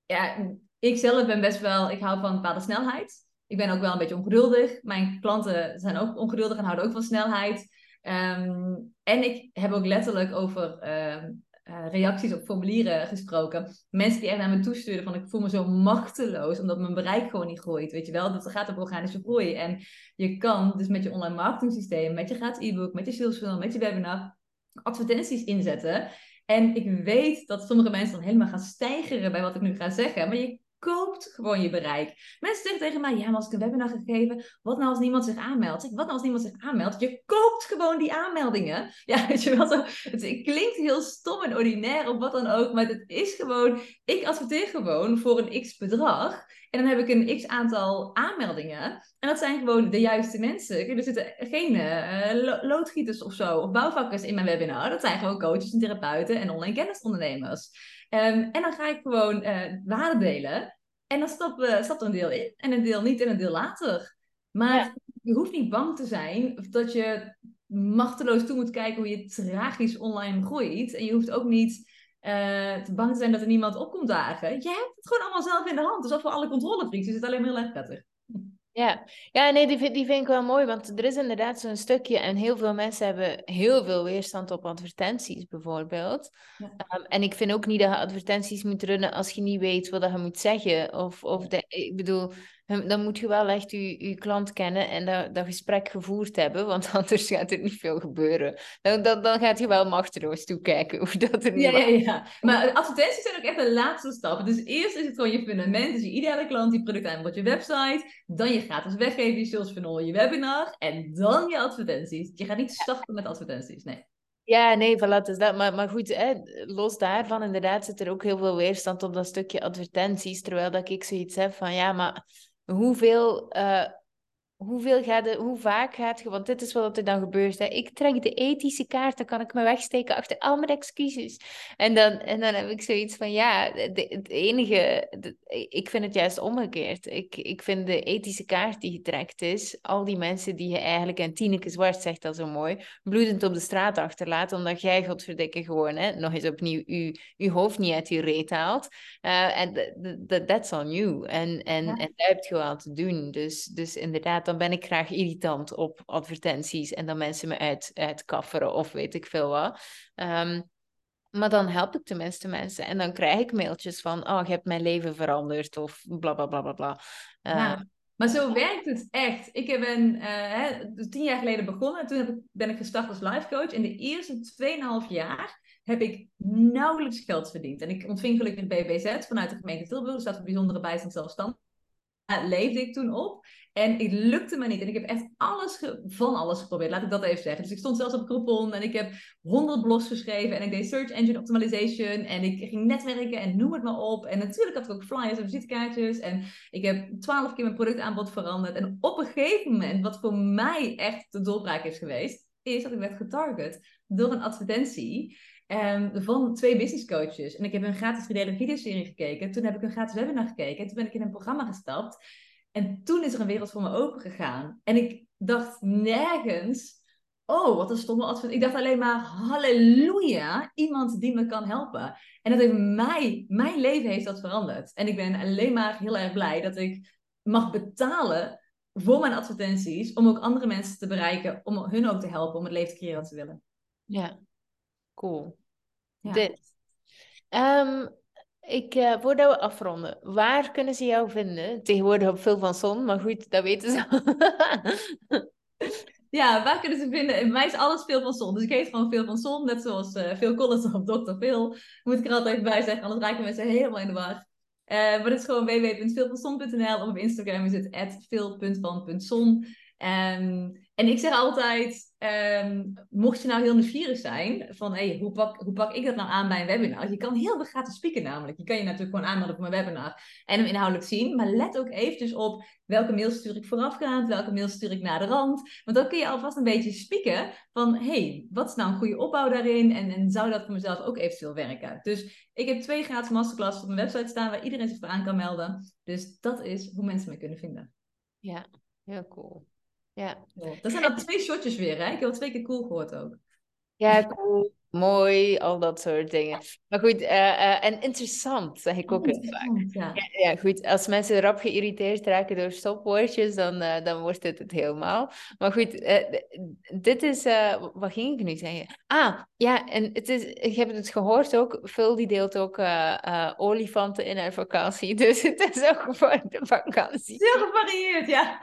ja, ik zelf ben best wel... Ik hou van een bepaalde snelheid. Ik ben ook wel een beetje ongeduldig. Mijn klanten zijn ook ongeduldig en houden ook van snelheid. Ehm, en ik heb ook letterlijk over ehm, eh, reacties op formulieren gesproken. Mensen die echt naar me toesturen van ik voel me zo machteloos omdat mijn bereik gewoon niet groeit. Weet je wel, dat gaat op organische groei. En je kan dus met je online marketing systeem, met je gratis e-book, met je sales funnel, met je webinar, advertenties inzetten. En ik weet dat sommige mensen dan helemaal gaan stijgeren bij wat ik nu ga zeggen. Maar je koopt gewoon je bereik. Mensen zeggen tegen mij, ja, maar als ik een webinar ga geven, wat nou als niemand zich aanmeldt? Wat nou als niemand zich aanmeldt? Je koopt gewoon die aanmeldingen. Ja, weet je wel zo. Het klinkt heel stom en ordinair of wat dan ook, maar het is gewoon, ik adverteer gewoon voor een x bedrag. En dan heb ik een x aantal aanmeldingen. En dat zijn gewoon de juiste mensen. Er zitten geen uh, loodgieters of zo, of bouwvakkers in mijn webinar. Dat zijn gewoon coaches en therapeuten en online kennisondernemers. Um, en dan ga ik gewoon uh, waarde delen. En dan stapt, uh, stapt er een deel in en een deel niet en een deel later. Maar je hoeft niet bang te zijn dat je machteloos toe moet kijken hoe je tragisch online groeit. En je hoeft ook niet uh, te bang te zijn dat er niemand op komt dagen. Je hebt het gewoon allemaal zelf in de hand. Dus dat voor alle controlefreaks is het alleen maar heel erg prettig. Ja, ja nee, die vind, die vind ik wel mooi, want er is inderdaad zo'n stukje en heel veel mensen hebben heel veel weerstand op advertenties bijvoorbeeld. Ehm, en ik vind ook niet dat je advertenties moet runnen als je niet weet wat je moet zeggen. Of, of de, ik bedoel, dan moet je wel echt je, je klant kennen en dat, dat gesprek gevoerd hebben, want anders gaat er niet veel gebeuren. Dan, dan, dan gaat je wel machteloos toekijken hoe dat er ja, ja, ja, maar advertenties zijn ook echt de laatste stap. Dus eerst is het gewoon je fundament, dus je ideale klant, die product aanbod, je website, dan je gratis weggeven, je sales funnel, je webinar en dan je advertenties. Je gaat niet starten met advertenties, nee. Ja, nee, voilà, is dat. Maar, maar goed, hè, los daarvan, inderdaad, zit er ook heel veel weerstand op dat stukje advertenties. Terwijl dat ik zoiets heb van, ja, maar hoeveel, uh, hoeveel gaat de, hoe vaak gaat je, want dit is wat er dan gebeurt. Hè. Ik trek de ethische kaart, dan kan ik me wegsteken achter al mijn excuses. En dan, en dan heb ik zoiets van, ja, het enige, ik vind het juist omgekeerd. Ik, ik vind de ethische kaart die getrekt is, al die mensen die je eigenlijk, en Tineke Zwart zegt dat zo mooi, bloedend op de straat achterlaat, omdat jij, godverdikke, gewoon, hè, nog eens opnieuw, je, je hoofd niet uit je reet haalt. Uh, en uh, that's on you. En, en, ja. en daar heb je wel te doen. Dus, dus inderdaad, dan ben ik graag irritant op advertenties en dan mensen me uit, uitkafferen of weet ik veel wat. Um, maar dan help ik tenminste mensen. En dan krijg ik mailtjes van, oh, je hebt mijn leven veranderd of bla bla bla bla bla. Ja. Maar zo werkt het echt. Ik ben uh, tien jaar geleden begonnen. Toen heb ik, ben ik gestart als life coach. In de eerste 2,5 jaar heb ik nauwelijks geld verdiend. En ik ontving gelukkig een BBZ vanuit de gemeente Tilburg. Dus dat voor bijzondere bijstand zelfstandig. Leefde ik toen op. En het lukte me niet. En ik heb echt alles van alles geprobeerd. Laat ik dat even zeggen. Dus ik stond zelfs op Groupon en ik heb 100 blogs geschreven. En ik deed search engine optimization. En ik ging netwerken en noem het maar op. En natuurlijk had ik ook flyers en visitekaartjes. En ik heb 12 keer mijn productaanbod veranderd. En op een gegeven moment, wat voor mij echt de doorbraak is geweest, is dat ik werd getarget door een advertentie. Um, van twee business coaches. En ik heb een gratis videoserie videoserie gekeken. Toen heb ik een gratis webinar gekeken. En toen ben ik in een programma gestapt. En toen is er een wereld voor me open gegaan. En ik dacht nergens, oh, wat een stomme advies. Ik dacht alleen maar, halleluja, iemand die me kan helpen. En dat heeft mij, mijn leven heeft dat veranderd. En ik ben alleen maar heel erg blij dat ik mag betalen voor mijn advertenties, om ook andere mensen te bereiken, om hun ook te helpen om het leven te creëren wat ze willen. Ja, cool. Ja. Dit. Um, ik, uh, voordat we afronden, waar kunnen ze jou vinden? Tegenwoordig op Veel van Zon, maar goed, dat weten ze. ja, waar kunnen ze vinden? In mij is alles Veel van Zon. Dus ik heet gewoon Veel van Zon, net zoals uh, Phil Collins of Dr. Phil. Moet ik er altijd bij zeggen, anders raken mensen helemaal in de war. Uh, maar het is gewoon www.veelvanzon.nl of op Instagram is het veel.van.zon. Um, en ik zeg altijd, um, mocht je nou heel nieuwsgierig zijn van hoe, pak, hoe pak ik dat nou aan bij een webinar? Je kan heel veel gratis spieken namelijk. Je kan je natuurlijk gewoon aanmelden voor mijn webinar en hem inhoudelijk zien. Maar let ook eventjes op welke mail stuur ik voorafgaand, welke mail stuur ik na de rand. Want dan kun je alvast een beetje spieken van hey, wat is nou een goede opbouw daarin? En, en zou dat voor mezelf ook eventueel werken? Dus ik heb twee gratis masterclasses op mijn website staan waar iedereen zich voor aan kan melden. Dus dat is hoe mensen mij kunnen vinden. Ja, heel cool. Ja. Dat zijn al twee shotjes weer, hè? Ik heb al twee keer cool gehoord ook. Ja, cool. Mooi, al dat soort dingen. Maar goed, uh, uh, en interessant, zeg ik ook heel vaak. Ja. Ja, ja. goed. Als mensen rap geïrriteerd raken door stopwoordjes, dan, uh, dan wordt het het helemaal. Maar goed, dit is... wat ging ik nu zeggen? Ah, ja, en het is, ik heb het gehoord ook. Phil die deelt ook olifanten in haar vakantie. Dus het is ook voor de vakantie. Heel gevarieerd, ja.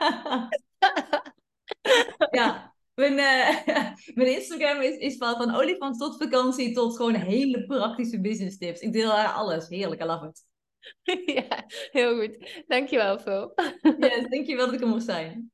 ja, mijn, uh, mijn Instagram is, is van, van olifant tot vakantie tot gewoon hele praktische business tips. Ik deel daar alles. Heerlijk, I love it. ja, heel goed. Dankjewel, Phil. yes, dankjewel dat ik er mocht zijn.